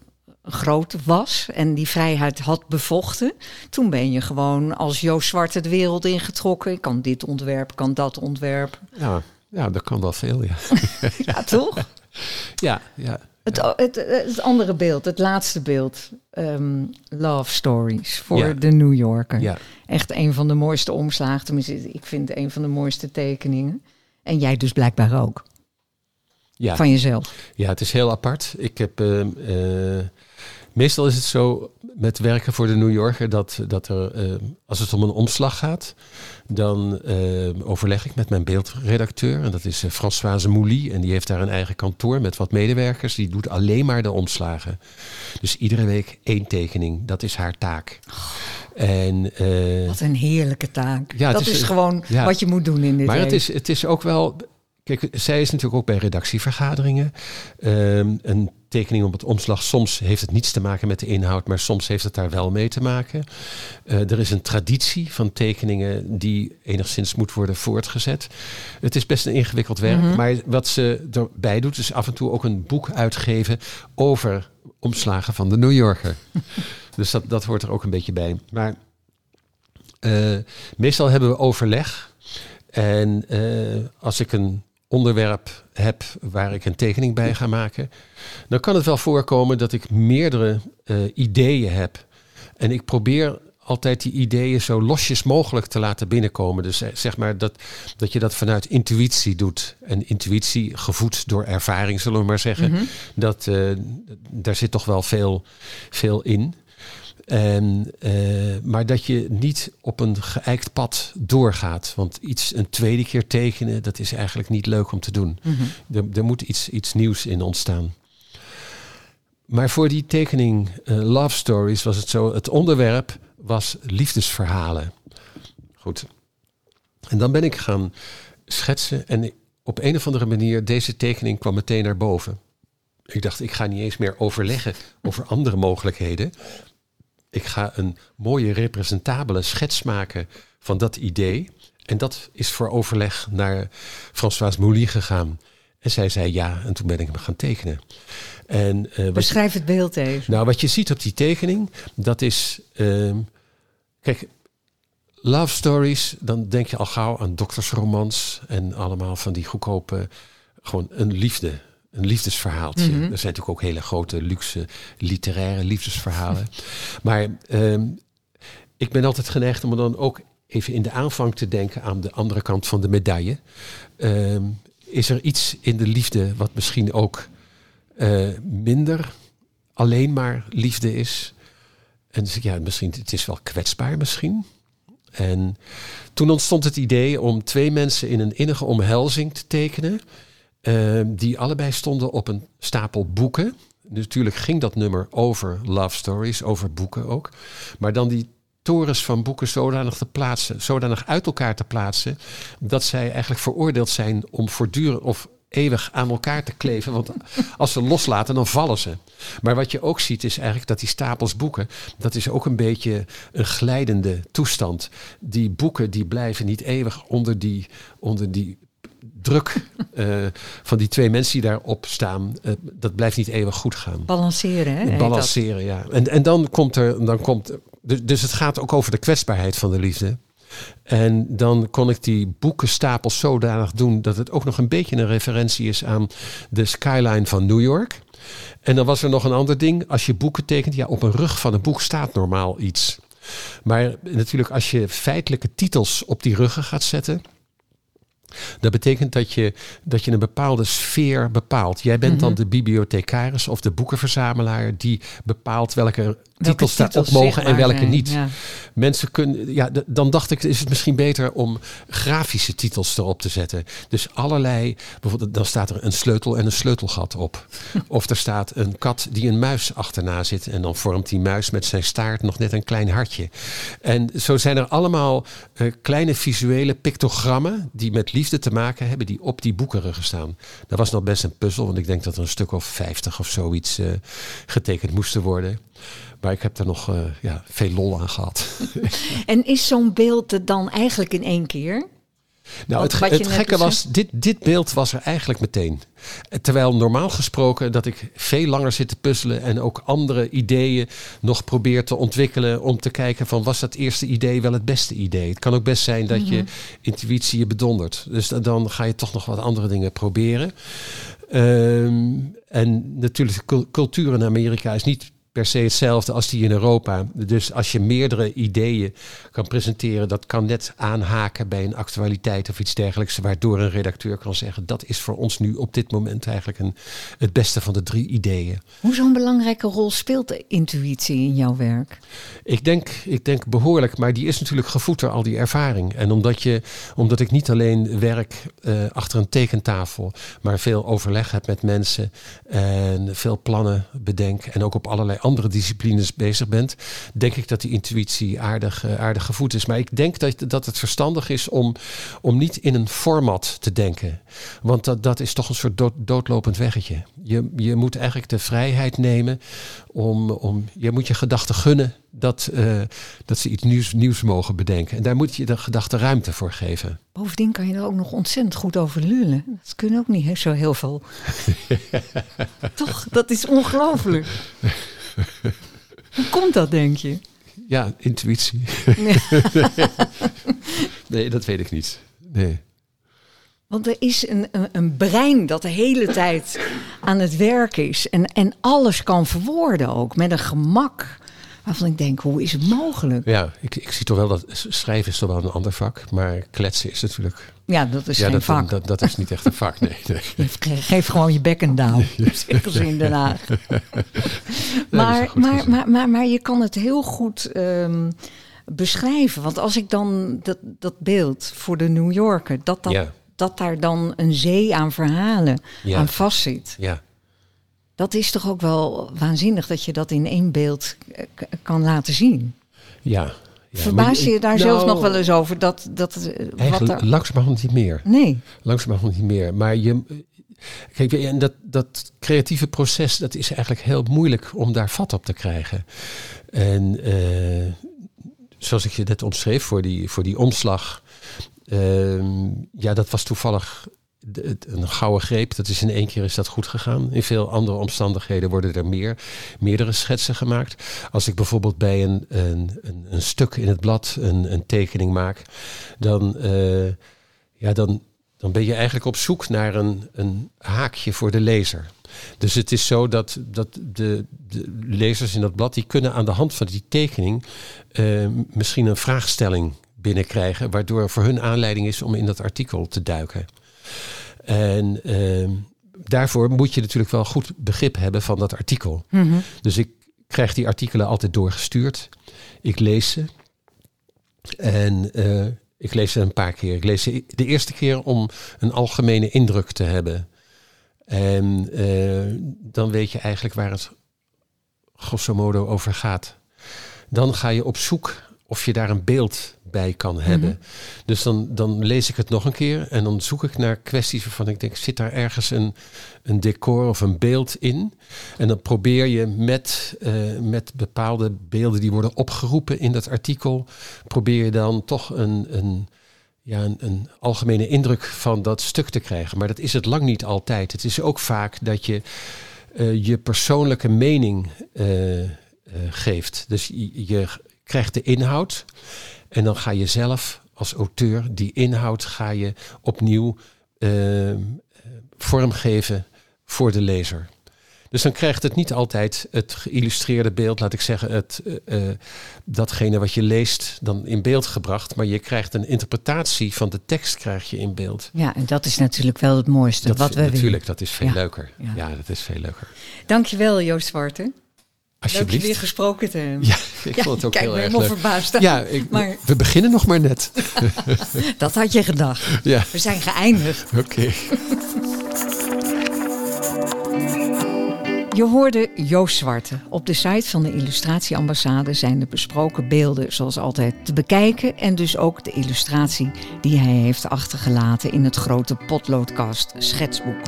groot was en die vrijheid had bevochten, toen ben je gewoon als Joost Zwart de wereld ingetrokken. Ik kan dit ontwerp, kan dat ontwerp. ja, ja dat kan wel veel, ja. Ja, toch? ja, ja. Het, het, het andere beeld, het laatste beeld, ehm, Love Stories voor Ja. de New Yorker. ja. Echt een van de mooiste omslagen. Tenminste, ik vind een van de mooiste tekeningen. En jij dus blijkbaar ook, ja. van jezelf. Ja, het is heel apart. Ik heb. ehm, eh, Meestal is het zo met werken voor de New Yorker dat, dat er, eh, als het om een omslag gaat, dan eh, overleg ik met mijn beeldredacteur. En dat is uh, Françoise Mouly. En die heeft daar een eigen kantoor met wat medewerkers. Die doet alleen maar de omslagen. Dus iedere week één tekening. Dat is haar taak. En, wat een heerlijke taak. Ja, dat is, gewoon wat je moet doen in dit Maar het is, het is ook wel Kijk, zij is natuurlijk ook bij redactievergaderingen. Um, een tekening op het omslag, soms heeft het niets te maken met de inhoud, maar soms heeft het daar wel mee te maken. Uh, er is een traditie van tekeningen die enigszins moet worden voortgezet. Het is best een ingewikkeld werk, mhm. maar wat ze erbij doet, is af en toe ook een boek uitgeven over omslagen van de New Yorker. dus dat, dat hoort er ook een beetje bij. Maar uh, meestal hebben we overleg. En uh, als ik een onderwerp heb waar ik een tekening bij ga maken, dan kan het wel voorkomen dat ik meerdere uh, ideeën heb. En ik probeer altijd die ideeën zo losjes mogelijk te laten binnenkomen. Dus eh, zeg maar dat, dat je dat vanuit intuïtie doet. En intuïtie gevoed door ervaring, zullen we maar zeggen. Mhm. dat, uh, daar zit toch wel veel, veel in. En, uh, maar dat je niet op een geëikt pad doorgaat. Want iets een tweede keer tekenen, dat is eigenlijk niet leuk om te doen. Mm er, er, moet iets, iets nieuws in ontstaan. Maar voor die tekening uh, Love Stories was het zo, het onderwerp was liefdesverhalen. Goed. En dan ben ik gaan schetsen en op een of andere manier, deze tekening kwam meteen naar boven. Ik dacht, ik ga niet eens meer overleggen over andere mogelijkheden ik ga een mooie representabele schets maken van dat idee. En dat is voor overleg naar Françoise Mouly gegaan. En zij zei ja, en toen ben ik hem gaan tekenen. En, uh, Beschrijf het beeld even. Nou, wat je ziet op die tekening, dat is. Uh, kijk, love stories, dan denk je al gauw aan doktersromans en allemaal van die goedkope. Gewoon een liefde een liefdesverhaaltje. Mhm. Er zijn natuurlijk ook hele grote, luxe, literaire liefdesverhalen. maar ehm, ik ben altijd geneigd om dan ook even in de aanvang te denken aan de andere kant van de medaille. Ehm, is er iets in de liefde wat misschien ook uh, minder alleen maar liefde is? En dus, ja, misschien, het is wel kwetsbaar misschien. En toen ontstond het idee om twee mensen in een innige omhelzing te tekenen. Ehm, die allebei stonden op een stapel boeken. Natuurlijk ging dat nummer over love stories, over boeken ook. Maar dan die torens van boeken zodanig te plaatsen, zodanig uit elkaar te plaatsen, dat zij eigenlijk veroordeeld zijn om voortdurend of eeuwig aan elkaar te kleven. Want als ze loslaten, dan vallen ze. Maar wat je ook ziet, is eigenlijk dat die stapels boeken, dat is ook een beetje een glijdende toestand. Die boeken die blijven niet eeuwig onder die, onder die druk uh, van die twee mensen die daarop staan, uh, dat blijft niet eeuwig goed gaan. Balanceren, hè? Balanceren, ja. En, en dan komt er, dan komt, dus, dus het gaat ook over de kwetsbaarheid van de liefde. En dan kon ik die boekenstapels zodanig doen dat het ook nog een beetje een referentie is aan de skyline van New York. En dan was er nog een ander ding. Als je boeken tekent, ja, op een rug van een boek staat normaal iets. Maar natuurlijk, als je feitelijke titels op die ruggen gaat zetten, dat betekent dat je, dat je een bepaalde sfeer bepaalt. Jij bent dan mhm. de bibliothecaris of de boekenverzamelaar die bepaalt welke titels daarop mogen en welke niet. Mensen kunnen, ja, dan dacht ik, is het misschien beter om grafische titels erop te zetten. Dus allerlei, bijvoorbeeld, dan staat er een sleutel en een sleutelgat op. of er staat een kat die een muis achterna zit en dan vormt die muis met zijn staart nog net een klein hartje. En zo zijn er allemaal uh, kleine visuele pictogrammen die met liefde te maken hebben, die op die boekenruggen staan. Dat was nog best een puzzel, want ik denk dat er een stuk of vijftig of zoiets uh, getekend moesten worden. Maar ik heb er nog uh, ja, veel lol aan gehad. en is zo'n beeld er dan eigenlijk in één keer? Nou, het, het gekke was, dit, dit beeld was er eigenlijk meteen. Terwijl normaal gesproken dat ik veel langer zit te puzzelen en ook andere ideeën nog probeer te ontwikkelen om te kijken van was dat eerste idee wel het beste idee. Het kan ook best zijn dat je mhm. intuïtie je bedondert. Dus dan ga je toch nog wat andere dingen proberen. Um, en natuurlijk, cultuur in Amerika is niet per se hetzelfde als die in Europa. Dus als je meerdere ideeën kan presenteren, dat kan net aanhaken bij een actualiteit of iets dergelijks, waardoor een redacteur kan zeggen dat is voor ons nu op dit moment eigenlijk een, het beste van de drie ideeën. Hoe zo'n belangrijke rol speelt de intuïtie in jouw werk? Ik denk, ik denk behoorlijk, maar die is natuurlijk gevoed door al die ervaring. En omdat, je, omdat ik niet alleen werk uh, achter een tekentafel, maar veel overleg heb met mensen en veel plannen bedenk en ook op allerlei andere disciplines bezig bent, denk ik dat die intuïtie aardig, uh, aardig gevoed is. Maar ik denk dat, dat het verstandig is om, om niet in een format te denken. Want dat, dat is toch een soort dood, doodlopend weggetje. Je, je moet eigenlijk de vrijheid nemen om, om je moet je gedachten gunnen dat, uh, dat ze iets nieuws, nieuws mogen bedenken. En daar moet je de gedachte ruimte voor geven. Bovendien kan je er ook nog ontzettend goed over lullen. Dat kunnen ook niet zo heel veel. Toch, dat is ongelooflijk. Hoe komt dat, denk je? Ja, intuïtie. nee, dat weet ik niet. Nee. Want er is een, een, een, brein dat de hele tijd aan het werk is. En, en alles kan verwoorden ook, met een gemak. Waarvan ik denk, hoe is het mogelijk? Ja, ik, ik zie toch wel dat schrijven is toch wel een ander vak. Maar kletsen is natuurlijk... Ja, dat is geen dat, vak. Dat, dat is niet echt een vak, nee. nee. Geef gewoon je bek en down, zeggen ze in Den Haag. maar, maar, maar, maar, maar je kan het heel goed... Um, beschrijven. Want als ik dan dat, dat beeld voor de New Yorker, dat dat ja dat daar dan een zee aan verhalen ja. aan vastzit. Ja. Dat is toch ook wel waanzinnig dat je dat in één beeld kan laten zien. Ja. ja Verbaas je, je daar nou, zelf nog wel eens over? Dat, dat, wat daar... Langzamerhand niet meer. Nee. Langzamerhand niet meer. Maar je, Kijk, en dat, dat creatieve proces, dat is eigenlijk heel moeilijk om daar vat op te krijgen. En uh, zoals ik je net omschreef, voor die, voor die omslag Uh, ja, dat was toevallig een gouden greep. Dat is in één keer is dat goed gegaan. In veel andere omstandigheden worden er meer, meerdere schetsen gemaakt. Als ik bijvoorbeeld bij een, een, een, een stuk in het blad een, een tekening maak, dan, uh, ja, dan, dan ben je eigenlijk op zoek naar een, een haakje voor de lezer. Dus het is zo dat, dat de, lezers in dat blad, die kunnen aan de hand van die tekening uh, misschien een vraagstelling binnenkrijgen, waardoor voor hun aanleiding is om in dat artikel te duiken. En uh, daarvoor moet je natuurlijk wel goed begrip hebben van dat artikel. Mm -hmm. Dus ik krijg die artikelen altijd doorgestuurd. Ik lees ze. En uh, ik lees ze een paar keer. Ik lees ze de eerste keer om een algemene indruk te hebben. En uh, dan weet je eigenlijk waar het grosso modo over gaat. Dan ga je op zoek of je daar een beeld bij kan hebben. Mm -hmm. Dus dan, dan lees ik het nog een keer en dan zoek ik naar kwesties waarvan ik denk, zit daar ergens een, een decor of een beeld in? En dan probeer je met, uh, met bepaalde beelden die worden opgeroepen in dat artikel, probeer je dan toch een, een, ja, een, een algemene indruk van dat stuk te krijgen. Maar dat is het lang niet altijd. Het is ook vaak dat je uh, je persoonlijke mening uh, geeft. Dus je, je krijgt de inhoud. En dan ga je zelf als auteur die inhoud ga je opnieuw uh, vormgeven voor de lezer. Dus dan krijgt het niet altijd het geïllustreerde beeld, laat ik zeggen, het, uh, datgene wat je leest dan in beeld gebracht. Maar je krijgt een interpretatie van de tekst krijg je in beeld. Ja, en dat is natuurlijk wel het mooiste dat, wat we Natuurlijk, willen. dat is veel ja. leuker. Ja. ja, dat is veel leuker. Dankjewel Joost Zwarte. Alsjeblieft. Leuk je weer gesproken te hebben. Ja, ik ja, vond het ook heel erg leuk. verbaasd. Ja, ik, maar, we beginnen nog maar net. dat had je gedacht. Ja. We zijn geëindigd. Oké. Okay. Je hoorde Joost Zwarte. Op de site van de Illustratieambassade zijn de besproken beelden zoals altijd te bekijken en dus ook de illustratie die hij heeft achtergelaten in het grote potloodkast schetsboek.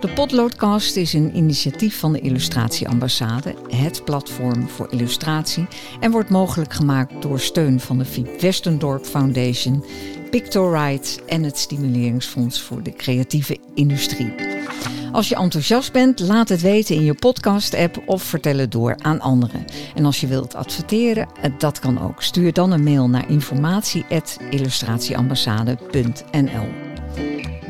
De Potloodcast is een initiatief van de Illustratieambassade, het platform voor illustratie, en wordt mogelijk gemaakt door steun van de Fiep Westendorp Foundation, Pictorite en het Stimuleringsfonds voor de Creatieve Industrie. Als je enthousiast bent, laat het weten in je podcast-app of vertel het door aan anderen. En als je wilt adverteren, dat kan ook. Stuur dan een mail naar informatie.illustratieambassade.nl.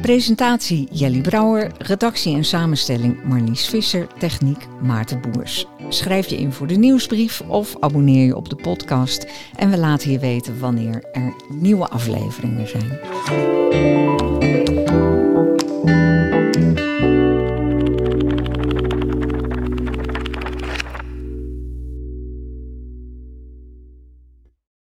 Presentatie Jelly Brouwer, redactie en samenstelling Marlies Visser, techniek Maarten Boers. Schrijf je in voor de nieuwsbrief of abonneer je op de podcast en we laten je weten wanneer er nieuwe afleveringen zijn.